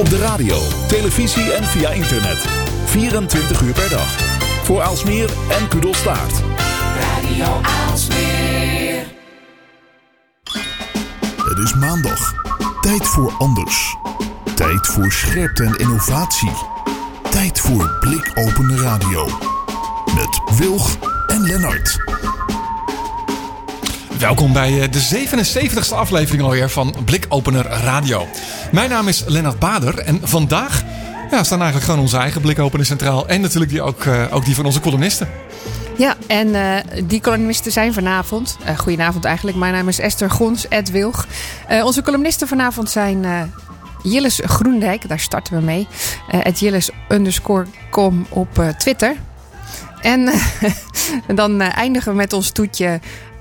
Op de radio, televisie en via internet. 24 uur per dag. Voor Aalsmeer en Kudelstaart. Radio Aalsmeer. Het is maandag. Tijd voor anders. Tijd voor scherpte en innovatie. Tijd voor blikopende radio. Met Wilg en Lennart. Welkom bij eh, de 77ste aflevering alweer van Blikopener Radio. Mijn naam is Lennart Bader en vandaag ja, staan eigenlijk gewoon onze eigen blikopener centraal. En natuurlijk die ook, uh, ook die van onze columnisten. Ja, en uh, die columnisten zijn vanavond. Uh, goedenavond eigenlijk. Mijn naam is Esther Gons, Ed Wilg. Onze columnisten vanavond zijn Jilles Groendijk. Daar starten we mee. Het Jilles underscore com op Twitter. En dan eindigen we met ons toetje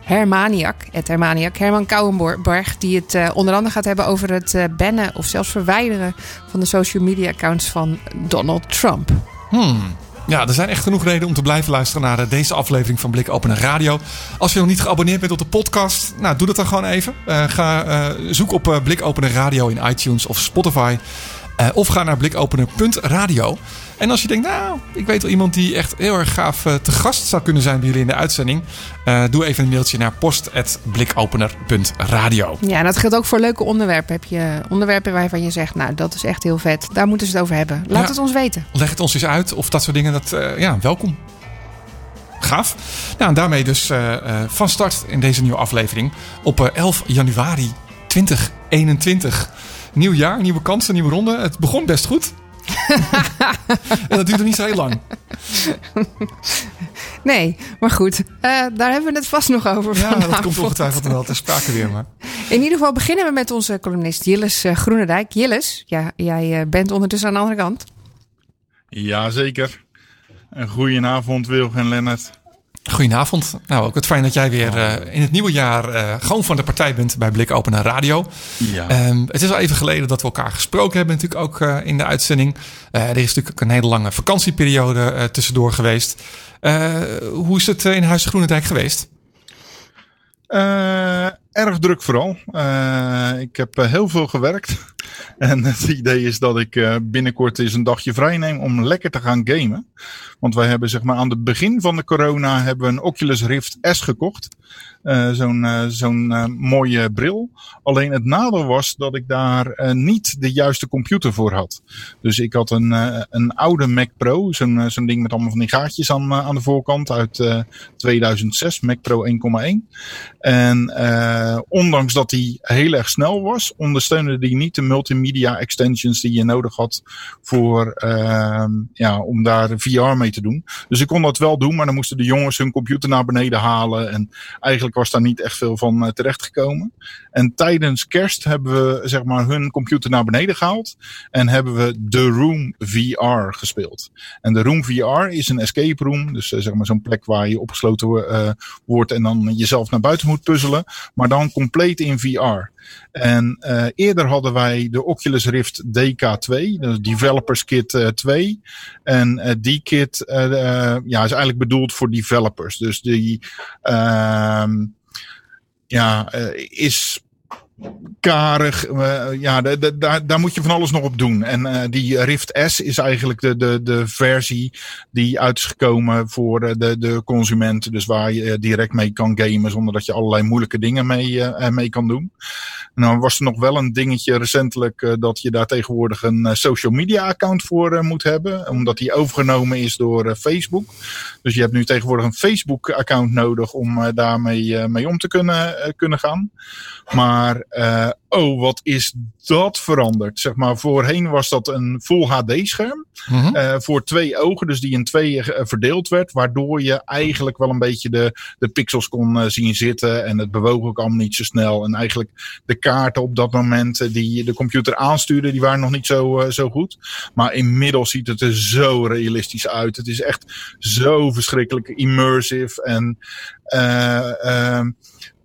Hermaniak, het Hermaniak, Herman Kouwenborg, die het uh, onder andere gaat hebben over het uh, bannen of zelfs verwijderen van de social media accounts van Donald Trump. Hmm. Ja, er zijn echt genoeg redenen om te blijven luisteren naar uh, deze aflevering van Blik Open Radio. Als je nog niet geabonneerd bent op de podcast, nou, doe dat dan gewoon even. ga zoek op Blik Open Radio in iTunes of Spotify. of ga naar blikopener.radio. En als je denkt, nou, ik weet wel iemand die echt heel erg gaaf uh, te gast zou kunnen zijn bij jullie in de uitzending. Uh, doe even een mailtje naar post.blikopener.radio. Ja, en dat geldt ook voor leuke onderwerpen. Heb je onderwerpen waarvan je zegt, nou, dat is echt heel vet. Daar moeten ze het over hebben. Laat ja, het ons weten. Leg het ons eens uit of dat soort dingen. Dat, uh, ja, welkom. Gaaf. Nou, en daarmee dus van start in deze nieuwe aflevering op 11 januari 2021. Nieuw jaar, nieuwe kansen, nieuwe ronde. Het begon best goed. En dat duurde niet zo heel lang. Nee, maar goed. Uh, daar hebben we het vast nog over. Ja, vanavond. dat komt ongetwijfeld wel ter sprake weer. Maar. In ieder geval beginnen we met onze columnist Jilles uh, Groenendijk. Jilles, ja, jij uh, bent ondertussen aan de andere kant. Jazeker. Een goedenavond Wilg en Lennart. Goedenavond. Nou, ook het fijn dat jij weer uh, in het nieuwe jaar uh, gewoon van de partij bent bij Blik Open naar Radio. Ja. Um, het is al even geleden dat we elkaar gesproken hebben, natuurlijk ook uh, in de uitzending. er is natuurlijk een hele lange vakantieperiode tussendoor geweest. hoe is het in Huis Groenendijk geweest? Erg druk vooral. ik heb heel veel gewerkt. En het idee is dat ik binnenkort eens een dagje vrij neem om lekker te gaan gamen. Want wij hebben zeg maar aan het begin van de corona hebben we een Oculus Rift S gekocht. Uh, zo'n uh, zo'n uh, mooie bril. Alleen het nadeel was dat ik daar niet de juiste computer voor had. Dus ik had een, een oude Mac Pro, zo'n zo'n ding met allemaal van die gaatjes aan, aan de voorkant uit 2006, Mac Pro 1,1. En ondanks dat die heel erg snel was, ondersteunde die niet de multimedia extensions die je nodig had voor, ehm, ja, om daar VR mee te doen. Dus ik kon dat wel doen, maar dan moesten de jongens hun computer naar beneden halen. En eigenlijk was daar niet echt veel van uh, terechtgekomen. En tijdens kerst hebben we zeg maar hun computer naar beneden gehaald. En hebben we The Room VR gespeeld. En The Room VR is een escape room. Dus uh, zeg maar zo'n plek waar je opgesloten uh, wordt en dan jezelf naar buiten moet puzzelen. Maar dan compleet in VR. En uh, eerder hadden wij de Oculus Rift DK2, de Developers Kit uh, 2. En uh, die kit ja, is eigenlijk bedoeld voor developers. Dus die ehm, ja, is karig. Uh, ja, daar, daar moet je van alles nog op doen. En uh, die Rift S is eigenlijk de, de, de versie die uit is gekomen voor de, de consument. Dus waar je direct mee kan gamen zonder dat je allerlei moeilijke dingen mee, mee kan doen. Nou was er nog wel een dingetje recentelijk dat je daar tegenwoordig een social media account voor moet hebben. Omdat die overgenomen is door Facebook. Dus je hebt nu tegenwoordig een Facebook account nodig om daarmee mee om te kunnen, kunnen gaan. Maar uh, oh, wat is dat veranderd? Zeg maar, voorheen was dat een full HD scherm. Mm -hmm. uh, voor twee ogen, dus die in twee uh, verdeeld werd. Waardoor je eigenlijk wel een beetje de, de pixels kon zien zitten. En het bewoog ook allemaal niet zo snel. En eigenlijk de kaarten op dat moment die de computer aanstuurde, die waren nog niet zo, zo goed. Maar inmiddels ziet het er zo realistisch uit. Het is echt zo verschrikkelijk immersive. En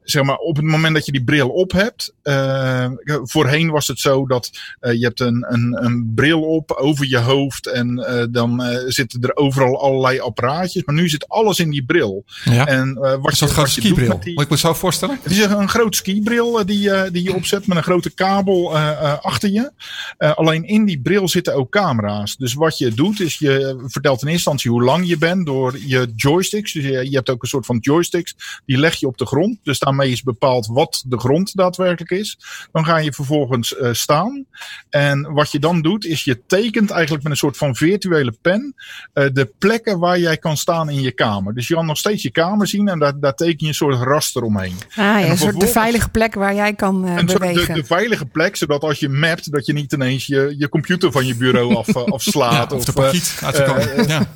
zeg maar, op het moment dat je die bril op hebt. Uh, voorheen was het zo dat uh, je hebt een, een, een bril op over je hoofd. En uh, dan zitten er overal allerlei apparaatjes. Maar nu zit alles in die bril. Ja. En, wat is dat een grote skibril? Die, Moet ik me zo voorstellen? Het is een, een groot skibril die, die je opzet met een grote kabel achter je. alleen in die bril zitten ook camera's. Dus wat je doet is je vertelt in eerste instantie hoe lang je bent door je joysticks. Dus je, je hebt ook een soort van joysticks. Die leg je op de grond. Dus daarmee is bepaald wat de grond daadwerkelijk is. Dan ga je vervolgens uh, staan. En wat je dan doet, is je tekent eigenlijk met een soort van virtuele pen uh, de plekken waar jij kan staan in je kamer. Dus je kan nog steeds je kamer zien en daar, daar teken je een soort raster omheen. Ah ja, een soort de veilige plek waar jij kan uh, bewegen. De, de, veilige plek, zodat als je mapt, dat je niet ineens je, je computer van je bureau af, afslaat. Ja, of, of de pakiet uh, ja.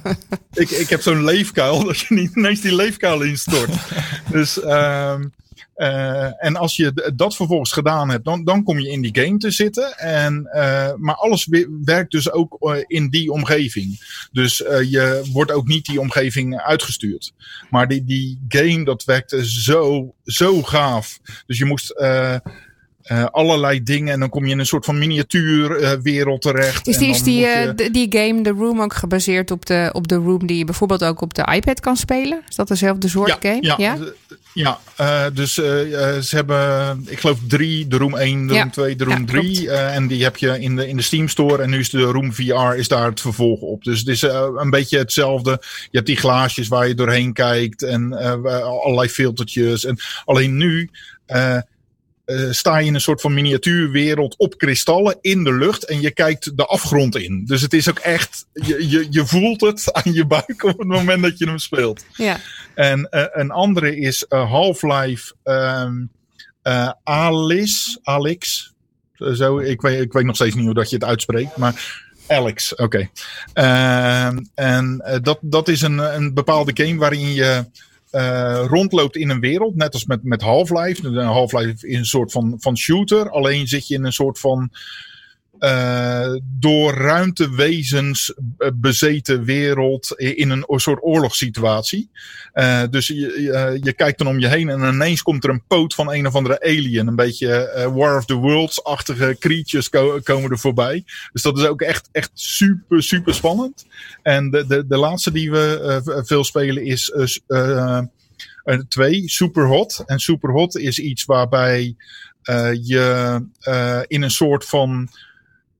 ik, ik heb zo'n leefkuil, dat je niet ineens die leefkuil instort. dus... Uh, uh, en als je dat vervolgens gedaan hebt, dan, dan kom je in die game te zitten. En, uh, maar alles werkt dus ook uh, in die omgeving. Dus je wordt ook niet die omgeving uitgestuurd. Maar die, die game, dat werkte zo, zo gaaf. Dus je moest uh, allerlei dingen. En dan kom je in een soort van miniatuurwereld uh, terecht. Is die, is die, je... uh, die game The Room ook gebaseerd op de, op de Room die je bijvoorbeeld ook op de iPad kan spelen? Is dat dezelfde soort ja, game? Ja, ja? Ja dus ze hebben, ik geloof drie, de Room 1, de ja. Room 2, de Room 3. en die heb je in de, in de Steam Store. En nu is de Room VR is daar het vervolg op. Dus het is een beetje hetzelfde. Je hebt die glaasjes waar je doorheen kijkt. En allerlei filtertjes. En alleen nu uh, sta je in een soort van miniatuurwereld op kristallen in de lucht en je kijkt de afgrond in. Dus het is ook echt, je, je, je voelt het aan je buik op het moment dat je hem speelt. Ja. En uh, een andere is uh, Half-Life um, Alice, Alex. Zo, ik, weet, ik weet nog steeds niet hoe dat je het uitspreekt, maar Alex, oké. Okay. Uh, en dat, dat is een, een bepaalde game waarin je uh, rondloopt in een wereld, net als met, met Half-Life. Half-Life is een soort van, van shooter, alleen zit je in een soort van uh, door ruimtewezens bezeten wereld in een soort oorlogssituatie. Uh, dus je, je, kijkt dan om je heen en ineens komt er een poot van een of andere alien. Een beetje War of the Worlds-achtige creatures ko komen er voorbij. Dus dat is ook echt, echt super, super spannend. En de, de, de laatste die we veel spelen is twee, Superhot. En Superhot is iets waarbij je in een soort van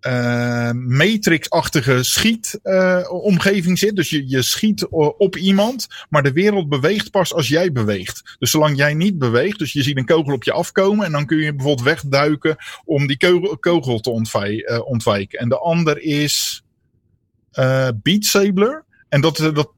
uh, Matrix-achtige schietomgeving uh, zit. Dus je, je schiet op iemand, maar de wereld beweegt pas als jij beweegt. Dus zolang jij niet beweegt, dus je ziet een kogel op je afkomen en dan kun je bijvoorbeeld wegduiken om die kogel, te ontwij, ontwijken. En de ander is Beat Saber. En dat, dat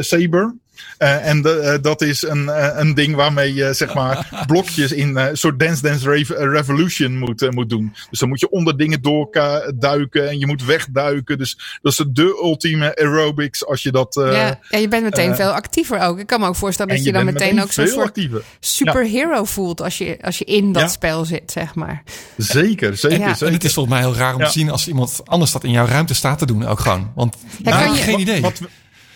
Saber. Uh, en de, uh, dat is een, uh, een ding waarmee je zeg maar blokjes in een soort Dance Dance Revolution moet, moet doen. Dus dan moet je onder dingen doorduiken en je moet wegduiken. Dus dat is de ultieme aerobics als je dat... ja, ja, je bent meteen veel actiever ook. Ik kan me ook voorstellen dat je, je dan meteen, meteen ook zo'n soort actiever. superhero ja. voelt als je, als je in dat ja. spel zit, zeg maar. Zeker, zeker, en, zeker. En het is volgens mij heel raar om te zien als iemand anders dat in jouw ruimte staat te doen ook gewoon. Want nou, ik heb geen idee. Wat,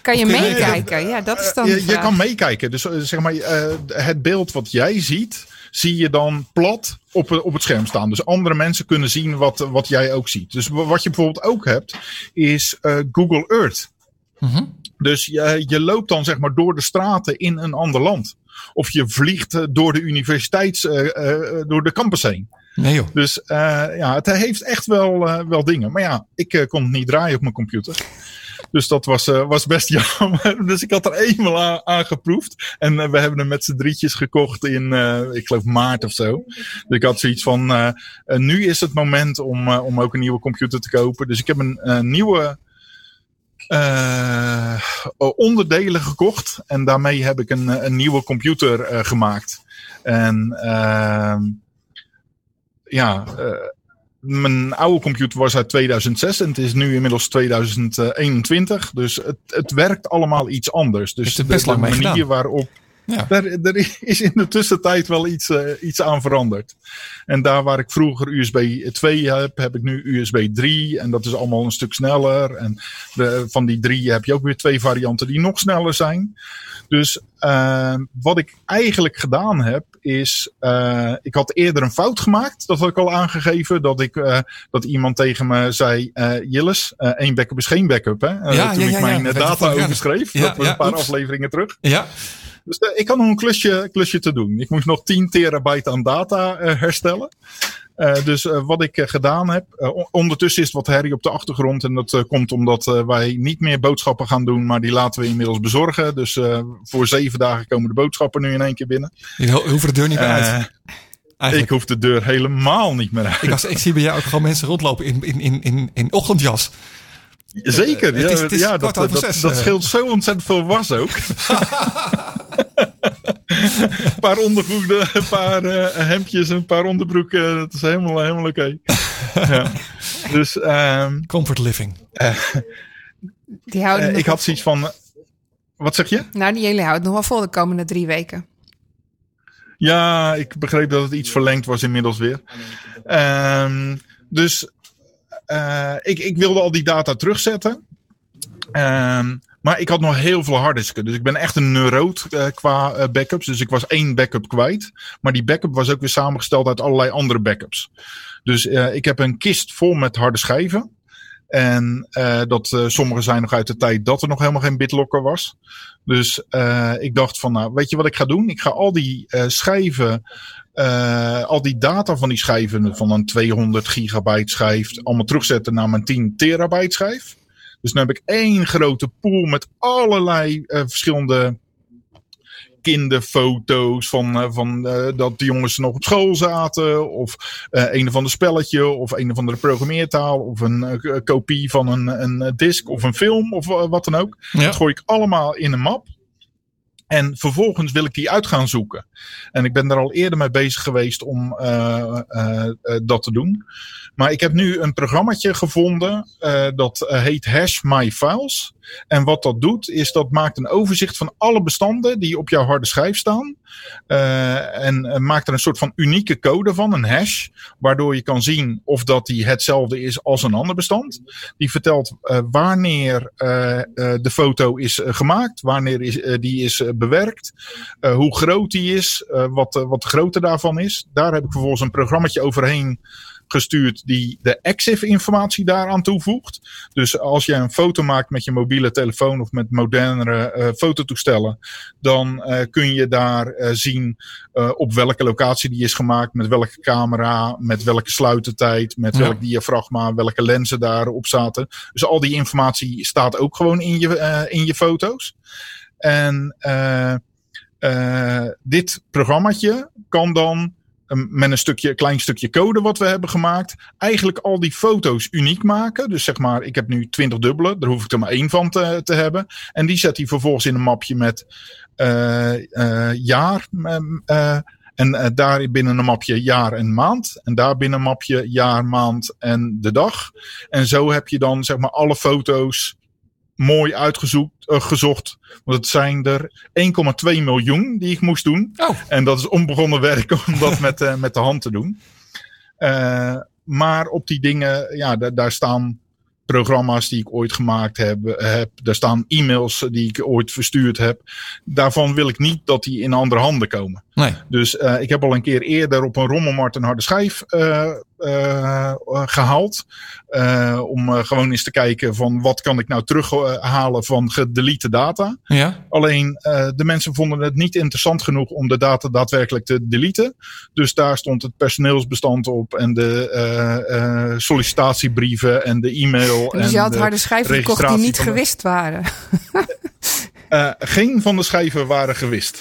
kan je meekijken? Ja, dat is dan. Je, je kan meekijken. Dus zeg maar, uh, het beeld wat jij ziet, zie je dan plat op, op het scherm staan. Dus andere mensen kunnen zien wat, wat jij ook ziet. Dus wat je bijvoorbeeld ook hebt, is uh, Google Earth. Mm -hmm. Dus je, je loopt dan zeg maar door de straten in een ander land. Of je vliegt door de universiteits, uh, uh, door de campus heen. Nee joh. Dus ja, het heeft echt wel, wel dingen. Maar ja, ik kon het niet draaien op mijn computer. Dus dat was, uh, was best jammer. Dus ik had er eenmaal aan, geproefd. En uh, we hebben hem met z'n drietjes gekocht in, uh, ik geloof maart of zo. Dus ik had zoiets van, nu is het moment om, om ook een nieuwe computer te kopen. Dus ik heb een nieuwe onderdelen gekocht. En daarmee heb ik een, een nieuwe computer gemaakt. En ehm, ja, mijn oude computer was uit 2006 en het is nu inmiddels 2021. Dus het, het werkt allemaal iets anders. Dus het best de, lang de manier waarop. Ja. Daar, daar is in de tussentijd wel iets, uh, iets aan veranderd. En daar waar ik vroeger USB 2 heb, heb ik nu USB 3. En dat is allemaal een stuk sneller. En de, van die drie heb je ook weer twee varianten die nog sneller zijn. Dus uh, wat ik eigenlijk gedaan heb, is. Uh, ik had eerder een fout gemaakt. Dat had ik al aangegeven. Dat, ik, uh, dat iemand tegen me zei: Jilles, één backup is geen backup. Hè? Ja, toen ja, ik ja, mijn data overschreef. Dat was een paar oeps. afleveringen terug. Ja, Dus uh, ik had nog een klusje, klusje te doen. Ik moest nog 10 terabyte aan data uh, herstellen. Uh, dus wat ik gedaan heb. ondertussen is het wat herrie op de achtergrond. En dat komt omdat wij niet meer boodschappen gaan doen. Maar die laten we inmiddels bezorgen. Dus voor zeven dagen komen de boodschappen nu in één keer binnen. Je hoeft de deur niet meer uit. Eigenlijk. Ik hoef de deur helemaal niet meer uit. Ik, was, ik zie bij jou ook gewoon mensen rondlopen in, in, in, in, in ochtendjas. Zeker, Uh, het is, het is ja, dat, dat, zes, dat, scheelt zo ontzettend veel was ook. een paar ondergoeden, een paar uh, hemdjes, een paar onderbroeken. Dat is helemaal, helemaal oké. Okay. ja. Dus, um, Comfort living. Uh, Die houden ik had zoiets van. wat zeg je? Nou, die jullie houden nog wel vol de komende drie weken. Ja, ik begreep dat het iets verlengd was inmiddels weer. Um, dus ik, ik, wilde al die data terugzetten. Um, maar ik had nog heel veel harddisken. Dus ik ben echt een neuroot uh, qua uh, backups. Dus ik was één backup kwijt. Maar die backup was ook weer samengesteld uit allerlei andere backups. Dus ik heb een kist vol met harde schijven. En dat sommige zijn nog uit de tijd dat er nog helemaal geen bitlocker was. Dus ik dacht van, nou, weet je wat ik ga doen? Ik ga al die schijven uh, al die data van die schijven van een 200 gigabyte schijf allemaal terugzetten naar mijn 10 terabyte schijf. Dus nu heb ik één grote pool met allerlei uh, verschillende kinderfoto's van, uh, van dat de jongens nog op school zaten. Of een of ander spelletje. Of een of andere programmeertaal. Of een kopie van een, een disc of een film. Of wat dan ook. Ja. Dat gooi ik allemaal in een map. En vervolgens wil ik die uit gaan zoeken. En ik ben daar al eerder mee bezig geweest om uh, uh, dat te doen. Maar ik heb nu een programmaatje gevonden dat heet Hash My Files. En wat dat doet, is dat maakt een overzicht van alle bestanden die op jouw harde schijf staan. en maakt er een soort van unieke code van, een hash. Waardoor je kan zien of dat die hetzelfde is als een ander bestand. Die vertelt wanneer de foto is gemaakt, wanneer is, die is bewerkt, hoe groot die is, wat, wat de grootte daarvan is. Daar heb ik vervolgens een programmaatje overheen gestuurd die de EXIF-informatie daaraan toevoegt. Dus als je een foto maakt met je mobiele telefoon of met modernere uh, fototoestellen, dan uh, kun je daar uh, zien op welke locatie die is gemaakt, met welke camera, met welke sluitertijd, met ja. welk diafragma, welke lenzen daarop zaten. Dus al die informatie staat ook gewoon in je, in je foto's. En dit programmaatje kan dan met een stukje, klein stukje code wat we hebben gemaakt, eigenlijk al die foto's uniek maken. Dus zeg maar, ik heb nu 20 dubbele, daar hoef ik er maar één van te, te hebben. En die zet hij vervolgens in een mapje met uh, uh, jaar. Uh, en daar binnen een mapje jaar en maand. En daar binnen een mapje jaar, maand en de dag. En zo heb je dan zeg maar alle foto's mooi uitgezocht. Uh, gezocht, want het zijn er 1,2 miljoen die ik moest doen. Oh. En dat is onbegonnen werk om dat met, uh, met de hand te doen. Uh, maar op die dingen, ja, daar staan programma's die ik ooit gemaakt heb. heb. Daar staan e-mails die ik ooit verstuurd heb. Daarvan wil ik niet dat die in andere handen komen. Nee. Dus uh, ik heb al een keer eerder op een rommelmarkt een harde schijf uh, uh, gehaald. om gewoon eens te kijken van wat kan ik nou terughalen van gedelete data. Ja. Alleen de mensen vonden het niet interessant genoeg om de data daadwerkelijk te deleten. Dus daar stond het personeelsbestand op en de sollicitatiebrieven en de e-mail. Dus je had harde schijven gekocht die niet gewist waren. Uh, geen van de schijven waren gewist.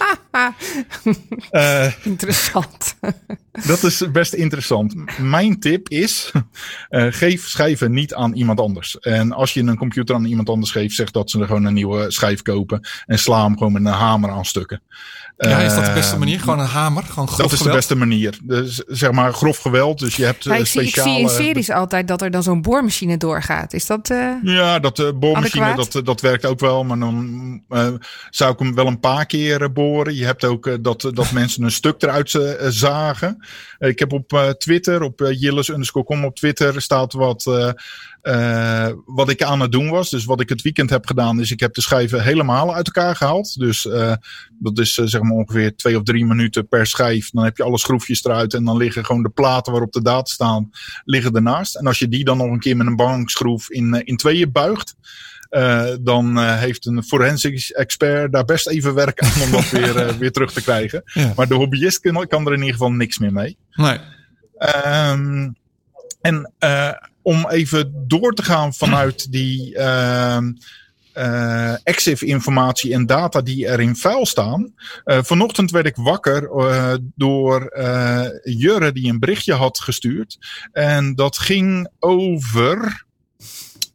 uh, interessant. dat is best interessant. Mijn tip is: uh, geef schijven niet aan iemand anders. En als je een computer aan iemand anders geeft, zeg dat ze er gewoon een nieuwe schijf kopen. En sla hem gewoon met een hamer aan stukken. Ja, is dat de beste Eh, manier? Gewoon een hamer? Gewoon grof Dat is de beste manier. Dus, zeg maar grof geweld. Dus je hebt Ja, eh, ik, zie, ik speciale... zie in series altijd dat er dan zo'n boormachine doorgaat. Is dat... eh, Ja, dat uh, boormachine, Adequaat? dat, dat werkt ook wel. Maar dan eh, zou ik hem wel een paar keer boren. Je hebt ook dat, dat mensen een stuk eruit zagen. Ik heb op eh, Twitter, op uh, Jillis underscore com op Twitter, staat wat, eh, eh, wat ik aan het doen was. Dus wat ik het weekend heb gedaan, is ik heb de schijven helemaal uit elkaar gehaald. Dus eh, dat is eh, zeg maar ongeveer twee of drie minuten per schijf. Dan heb je alle schroefjes eruit en dan liggen gewoon de platen waarop de data staan, liggen ernaast. En als je die dan nog een keer met een bankschroef in, in tweeën buigt. Uh, dan uh, heeft een forensics expert daar best even werk aan om dat weer, uh, weer terug te krijgen. Ja. Maar de hobbyist kan, kan er in ieder geval niks meer mee. Nee. Um, en uh, om even door te gaan vanuit die uh, uh, EXIF informatie en data die er in vuil staan. Uh, vanochtend werd ik wakker door Jurre die een berichtje had gestuurd. En dat ging over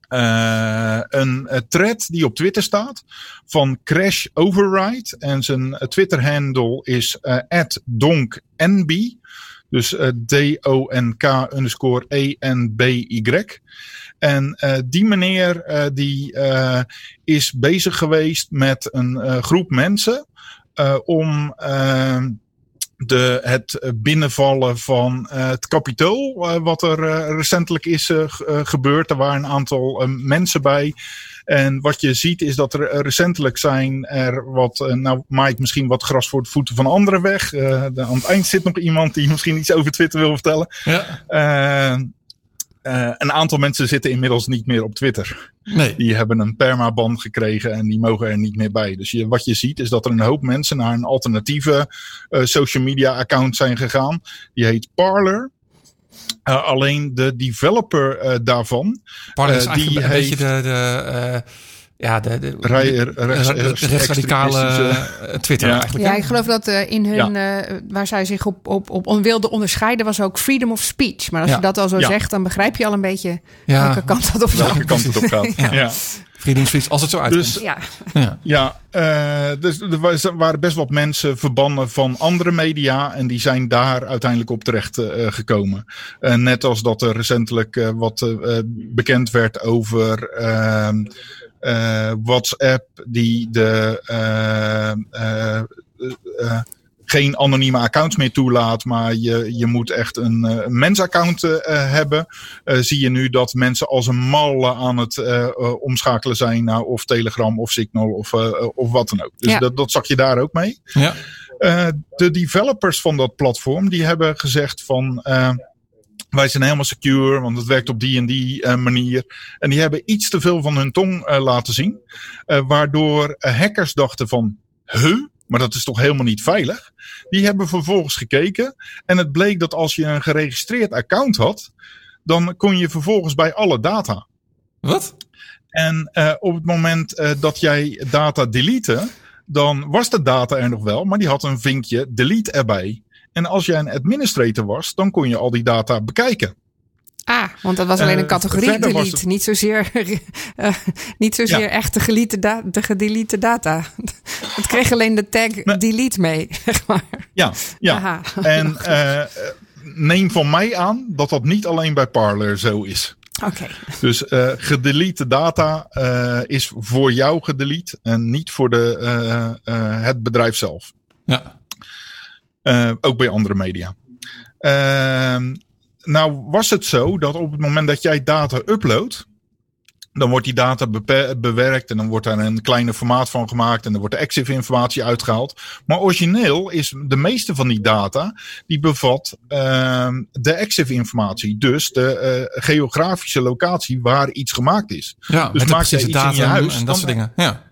een thread die op Twitter staat van Crash Override. En zijn Twitter-handle is uh, donknb. Dus D-O-N-K underscore E-N-B-Y. En uh, die meneer uh, die is bezig geweest met een groep mensen om de, het binnenvallen van het kapitool, wat er recentelijk is gebeurd. Er waren een aantal mensen bij. En wat je ziet is dat er recentelijk zijn er wat, nou Mike misschien wat gras voor de voeten van anderen weg. Uh, de, aan het eind zit nog iemand die misschien iets over Twitter wil vertellen. Ja. Uh, een aantal mensen zitten inmiddels niet meer op Twitter. Nee. Die hebben een permaban gekregen en die mogen er niet meer bij. Dus je, wat je ziet is dat er een hoop mensen naar een alternatieve uh, social media account zijn gegaan. Die heet Parler. Uh, alleen de developer uh, daarvan. Parler is eigenlijk een heeft... beetje de. de ja, de, de, Rij, rechtsradicale Twitter ja. eigenlijk. Ja, ik geloof dat uh, in hun, ja. uh, waar zij zich op, op, op wilden onderscheiden, was ook freedom of speech. Maar als ja. je dat al zo ja. zegt, dan begrijp je al een beetje welke kant dat op gaat. Welke kant het op gaat. ja. Freedom of speech, als het zo uitkomt. Dus, ja, ja uh, dus er waren best wat mensen verbannen van andere media. En die zijn daar uiteindelijk op terecht uh, gekomen. Uh, net als dat er recentelijk wat bekend werd over. Uh, WhatsApp die de uh, uh, geen anonieme accounts meer toelaat, maar je, je moet echt een, een mensaccount hebben. zie je nu dat mensen als een malle aan het omschakelen zijn naar of Telegram of Signal of, of wat dan ook. Dus Ja. dat, dat zag je daar ook mee. Ja. Uh, de developers van dat platform die hebben gezegd van uh, wij zijn helemaal secure, want het werkt op die en die uh, manier. En die hebben iets te veel van hun tong laten zien, waardoor hackers dachten van, huh, maar dat is toch helemaal niet veilig. Die hebben vervolgens gekeken en het bleek dat als je een geregistreerd account had, dan kon je vervolgens bij alle data. Wat? En op het moment dat jij data delete, dan was de data er nog wel, maar die had een vinkje delete erbij. En als jij een administrator was, dan kon je al die data bekijken. Ah, want dat was alleen een Uh, categorie was delete. het- Niet zozeer, uh, niet zozeer Ja. echt de, gelete da- de gedelete data. Het kreeg alleen de tag Nee. delete mee, zeg maar. Ja, ja. Aha. En uh, neem van mij aan dat dat niet alleen bij Parler zo is. Oké. Dus uh, gedelete data uh, is voor jou gedelete en niet voor de, uh, uh, het bedrijf zelf. Ja. Uh, ook bij andere media. Uh, nou was het zo dat op het moment dat jij data uploadt, dan wordt die data bewerkt en dan wordt daar een kleine formaat van gemaakt en dan wordt de EXIF-informatie uitgehaald. Maar origineel is de meeste van die data, die bevat uh, de EXIF-informatie. Dus de uh, geografische locatie waar iets gemaakt is. Ja, Dus maak je iets in je huis, en dat soort dingen. Ja.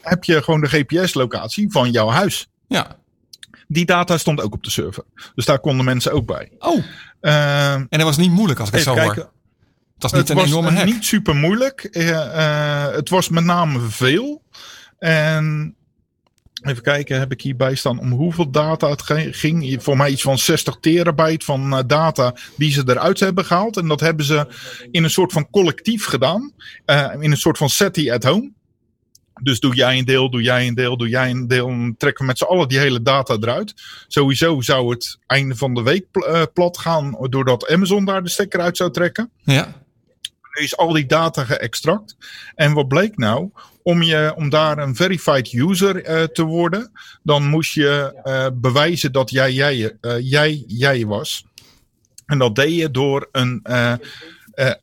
Heb je gewoon de GPS-locatie van jouw huis. Ja. Die data stond ook op de server. Dus daar konden mensen ook bij. Oh, Uh, en dat was niet moeilijk als ik het zo even hoor. kijken. Het was niet het een was enorme eh, hack. niet super moeilijk. Uh, uh, het was met name veel. En even kijken, heb ik hierbij staan om hoeveel data het ging. Voor mij iets van 60 terabyte van uh, data die ze eruit hebben gehaald. En dat hebben ze in een soort van collectief gedaan. In een soort van SETI at home. Dus doe jij een deel, doe jij een deel, doe jij een deel. Dan trekken we met z'n allen die hele data eruit. Sowieso zou het einde van de week eh, plat gaan. Doordat Amazon daar de stekker uit zou trekken. Ja. Nu is al die data geëxtract. En wat bleek nou? Om, je, om daar een verified user eh, te worden. Dan moest je eh, bewijzen dat jij jij, jij jij was. En dat deed je door een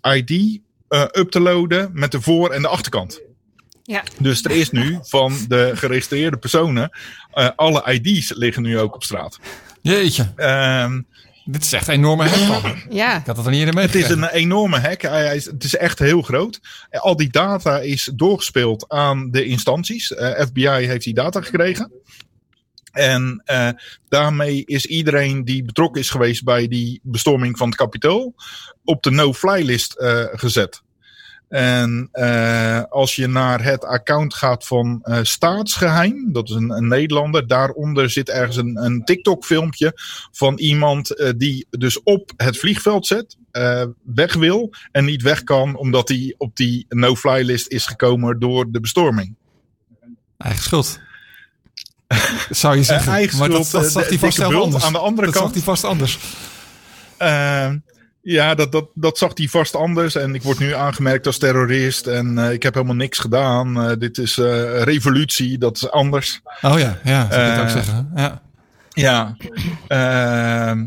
ID up te loaden met de voor- en de achterkant. Ja. Dus er is nu van de geregistreerde personen. eh, alle ID's liggen nu ook op straat. Jeetje. Ehm, Dit is echt een enorme hek. Ja. Ik had het er niet in mee. Het is een enorme hack. Hij, hij is, het is echt heel groot. Al die data is doorgespeeld aan de instanties. Eh, FBI heeft die data gekregen. En eh, daarmee is iedereen die betrokken is geweest bij die bestorming van het kapitool op de no-fly list eh, gezet. En eh, als je naar het account gaat van eh, Staatsgeheim, dat is een, een Nederlander, daaronder zit ergens een, een TikTok-filmpje van iemand eh, die dus op het vliegveld zet, weg wil en niet weg kan, omdat hij op die no-fly list is gekomen door de bestorming. Eigen schuld. Zou je zeggen. Eigen maar dat, schuld, dat eh, zag hij vast anders. Aan de andere dat kant- zag hij vast anders. Ja, dat, dat, dat zag hij vast anders. En ik word nu aangemerkt als terrorist. En eh, ik heb helemaal niks gedaan. Eh, dit is eh, revolutie, dat is anders. Oh ja, ja, ik het ook Eh, zeggen. Ja. Ja. Ehm,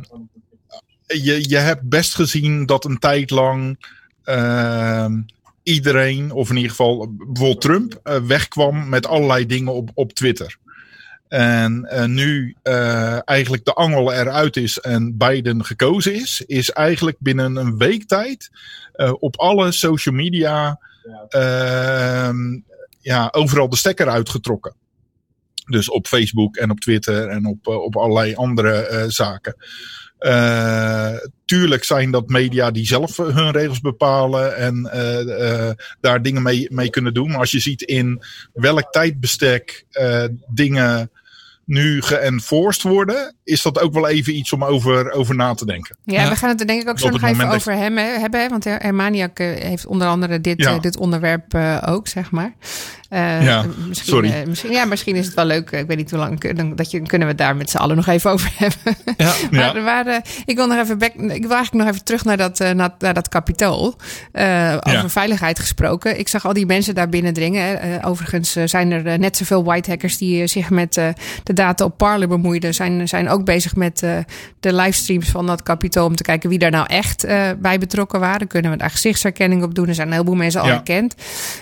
je, je hebt best gezien dat een tijd lang ehm, iedereen, of in ieder geval bijvoorbeeld Trump, wegkwam met allerlei dingen op, op Twitter. En eh, nu eh, eigenlijk de angel eruit is en Biden gekozen is, is eigenlijk binnen een week tijd eh, op alle social media ehm, ja, overal de stekker uitgetrokken. Dus op Facebook en op Twitter en op, op allerlei andere zaken. Tuurlijk zijn dat media die zelf hun regels bepalen en daar dingen mee, mee kunnen doen. Maar als je ziet in welk tijdbestek dingen nu geënforced worden, is dat ook wel even iets om over, over na te denken. Ja, Ja. we gaan het er denk ik ook zo nog even over hem hè, hebben. Want Her- Hermaniak eh, heeft onder andere dit, Ja. eh, dit onderwerp eh, ook, zeg maar. Eh, Ja, misschien, sorry. eh, misschien, ja, misschien is het wel leuk. eh, Ik weet niet hoe lang. Dan, dat je, kunnen we het daar met z'n allen nog even over hebben. Ja. Maar, maar eh, ik wil nog even back, ik wil eigenlijk nog even terug naar dat, eh, naar, naar dat kapitool. Eh, over veiligheid gesproken. Ik zag al die mensen daar binnendringen. hè. Eh, overigens eh, zijn er eh, net zoveel white hackers die eh, zich met eh, de data op Parler bemoeiden. Zijn, zijn ook bezig met eh, de livestreams van dat kapitool. Om te kijken wie daar nou echt eh, bij betrokken waren. Kunnen we daar gezichtsherkenning op doen? Er zijn een heleboel mensen al Ja. herkend.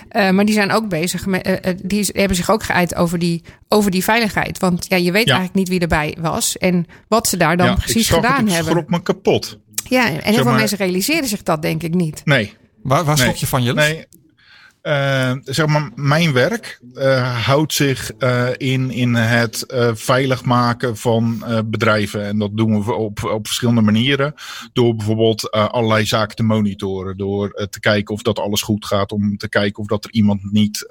Eh, maar die zijn ook bezig met. die hebben zich ook geuit over die, over die veiligheid. Want ja, je weet Ja. eigenlijk niet wie erbij was. En wat ze daar dan Ja, precies ik zag gedaan het, ik hebben. schrok me kapot. Ja, en heel Zeg veel maar- mensen realiseren zich dat denk ik niet. Nee, Waar, waar Nee. schrok je van, Jilles? Nee. Eh, zeg maar, mijn werk eh, houdt zich eh, in, in het veilig maken van bedrijven. En dat doen we op, op verschillende manieren. Door bijvoorbeeld allerlei zaken te monitoren. Door te kijken of dat alles goed gaat. Om te kijken of dat er iemand niet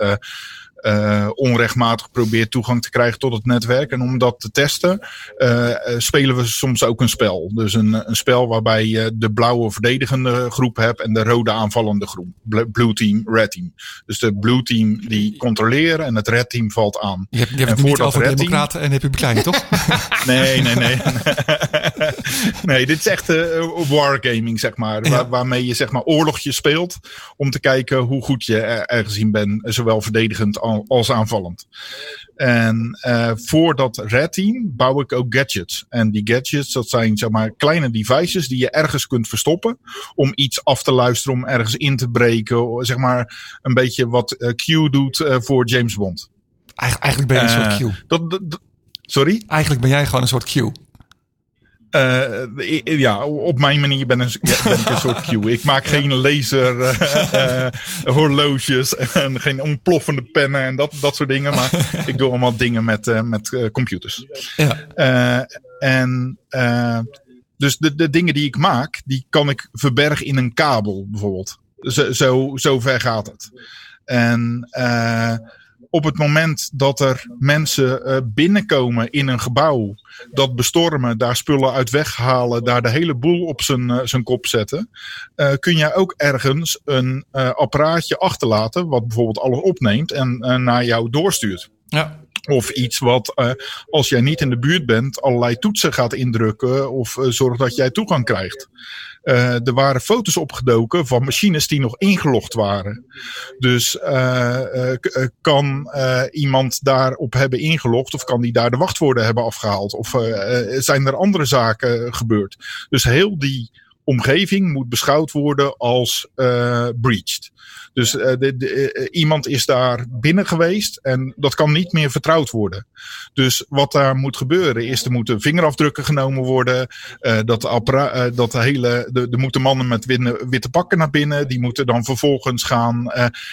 eh, eh, onrechtmatig probeert toegang te krijgen tot het netwerk. En om dat te testen, eh, eh, spelen we soms ook een spel. Dus een, een spel waarbij je de blauwe verdedigende groep hebt en de rode aanvallende groep. Bl- Blue team, red team. Dus de blue team die controleren en het red team valt aan. Je hebt, je hebt En het niet voordat over Red Team- democraten en republikeinen, toch? Nee, nee, nee. nee, dit is echt eh, wargaming, zeg maar. Ja. Waar, waarmee je zeg maar oorlogjes speelt. Om te kijken hoe goed je er, gezien bent. Zowel verdedigend al- als aanvallend. En eh, voor dat red team bouw ik ook gadgets. En die gadgets, dat zijn zeg maar kleine devices die je ergens kunt verstoppen. Om iets af te luisteren, om ergens in te breken. Zeg maar een beetje wat eh, Q doet eh, voor James Bond. Eigen- Eigenlijk ben je een soort Q. Dat- sorry? Eigenlijk ben jij gewoon een soort Q. I- ja, op mijn manier ben, een, ja, ben ik een soort Q. Ik maak geen laser eh, eh, horloges en geen ontploffende pennen en dat, dat soort dingen. Maar ik doe allemaal dingen met, eh, met computers. Ja. Eh, en eh, dus de, de dingen die ik maak, die kan ik verbergen in een kabel bijvoorbeeld. Zo, zo, zo ver gaat het. En eh, op het moment dat er mensen uh, binnenkomen in een gebouw, dat bestormen, daar spullen uit weghalen, daar de hele boel op zijn, uh, zijn kop zetten, uh, kun jij ook ergens een apparaatje achterlaten, wat bijvoorbeeld alles opneemt en naar jou doorstuurt. Ja. Of iets wat, uh, als jij niet in de buurt bent, allerlei toetsen gaat indrukken of uh, zorgt dat jij toegang krijgt. Uh, er waren foto's opgedoken van machines die nog ingelogd waren. Dus kan iemand daarop hebben ingelogd of kan die daar de wachtwoorden hebben afgehaald? Of zijn er andere zaken gebeurd? Dus heel die omgeving moet beschouwd worden als breached. Dus uh, de, uh, iemand is daar binnen geweest en dat kan niet meer vertrouwd worden. Dus wat daar moet gebeuren is, er moeten vingerafdrukken genomen worden. Uh, dat, de dat hele, de, er moeten mannen met witte, witte pakken naar binnen. Die moeten dan vervolgens gaan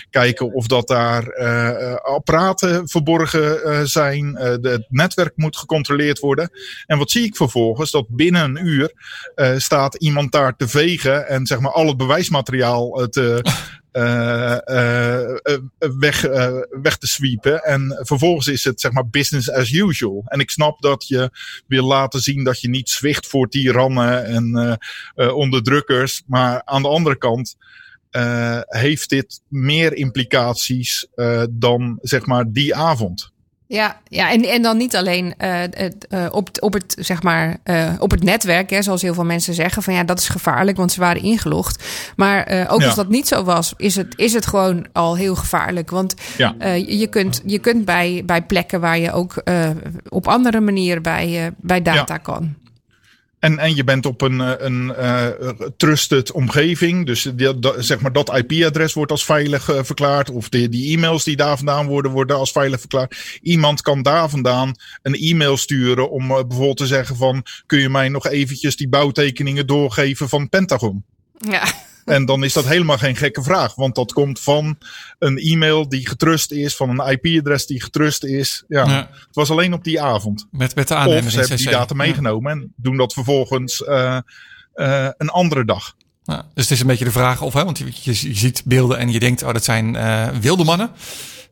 kijken of dat daar apparaten verborgen zijn. Het netwerk moet gecontroleerd worden. En wat zie ik vervolgens? Dat binnen een uur staat iemand daar te vegen en zeg maar al het bewijsmateriaal te weg, weg te sweepen. En vervolgens is het zeg maar business as usual. En ik snap dat je wil laten zien dat je niet zwicht voor tirannen en onderdrukkers. Maar aan de andere kant heeft dit meer implicaties dan zeg maar die avond. Ja, ja en, en dan niet alleen uh, uh, op, op, het, zeg maar, uh, op het netwerk, hè, zoals heel veel mensen zeggen, van ja, dat is gevaarlijk, want ze waren ingelogd. Maar ook ja. als dat niet zo was, is het, is het gewoon al heel gevaarlijk. Want ja. je, kunt, je kunt bij, bij plekken waar je ook op andere manieren bij, bij data ja. kan. En, en je bent op een, eh, een uh, trusted omgeving. Dus dat, zeg maar dat IP-adres wordt als veilig uh, verklaard. Of de, die e-mails die daar vandaan worden, worden als veilig verklaard. Iemand kan daar vandaan een e-mail sturen om bijvoorbeeld te zeggen van... kun je mij nog eventjes die bouwtekeningen doorgeven van Pentagon? Ja. En dan is dat helemaal geen gekke vraag, want dat komt van een e-mail die getrust is, van een IP-adres die getrust is. Ja, ja, Het was alleen op die avond. Met, met de aannemers Of ze hebben die data meegenomen ja. en doen dat vervolgens uh, uh, een andere dag. Ja, dus het is een beetje de vraag of, hè, want je, ziet beelden en je denkt, oh, dat zijn uh, wilde mannen.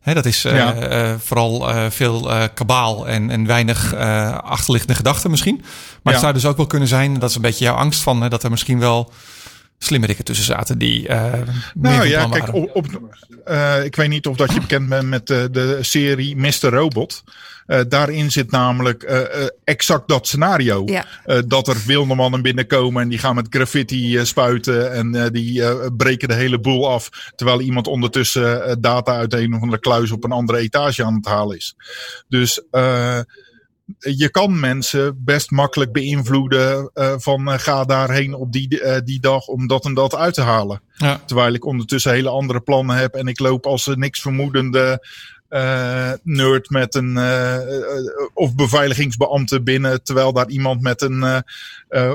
Dat is ja. uh, vooral uh, veel kabaal en, en weinig achterliggende gedachten misschien. Maar ja. het zou dus ook wel kunnen zijn, dat is een beetje jouw angst van, dat er misschien wel slimmerikken tussen zaten die uh, nou ja kijk op, op uh, ik weet niet of dat je bekend bent met de, de serie Mr. Robot uh, daarin zit namelijk exact dat scenario ja. dat er wilde mannen binnenkomen en die gaan met graffiti spuiten en die breken de hele boel af terwijl iemand ondertussen data uit een of andere kluis op een andere etage aan het halen is dus je kan mensen best makkelijk beïnvloeden uh, van uh, ga daarheen op die, uh, die dag om dat en dat uit te halen. Ja. Terwijl ik ondertussen hele andere plannen heb en ik loop als niks vermoedende uh, nerd met een uh, of beveiligingsbeambte binnen, terwijl daar iemand met een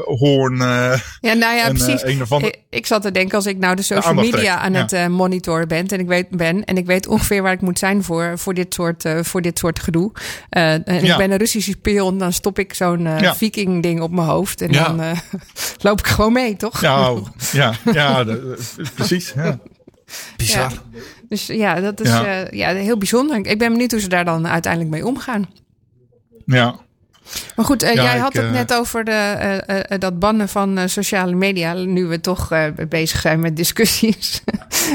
hoorn. ja, nou ja, precies. Een of andere... ik, zat te denken als ik nou de social media trekt, aan ja. het monitoren ben en ik weet ben en ik weet ongeveer waar ik moet zijn voor, voor dit soort voor dit soort gedoe. en Ja. ik ben een Russische spion, dan stop ik zo'n Ja. viking ding op mijn hoofd en Ja. dan loop ik gewoon mee, toch? Ja, ja, ja, de- precies. Ja. Bizar. Ja. Dus ja, dat is Ja. ja. ja, heel bijzonder. Ik ben benieuwd hoe ze daar dan uiteindelijk mee omgaan. ja. Maar goed, eh, Ja, jij ik, had het eh, net over de, eh, eh, dat bannen van eh, sociale media. Nu we toch eh, bezig zijn met discussies.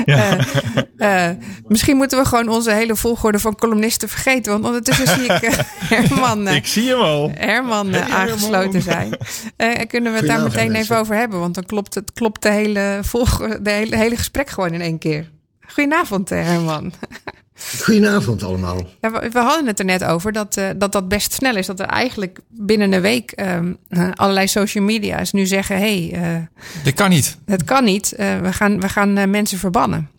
Ja. Misschien moeten we gewoon onze hele volgorde van columnisten vergeten. Want ondertussen zie ik Herman, Ik zie hem al. Herman Hey, aangesloten zijn. Eh, kunnen we het daar meteen mensen. even over hebben? Want dan klopt het klopt de hele, volg, de hele, hele gesprek gewoon in één keer. Goedenavond, Herman. Goedenavond allemaal. Ja, we, we hadden het er net over dat, eh, dat dat best snel is. Dat er eigenlijk binnen een week ehm, eh, allerlei social media's nu zeggen: hé, hey, eh, Dit kan niet. het kan niet. Eh, we gaan, we gaan mensen verbannen.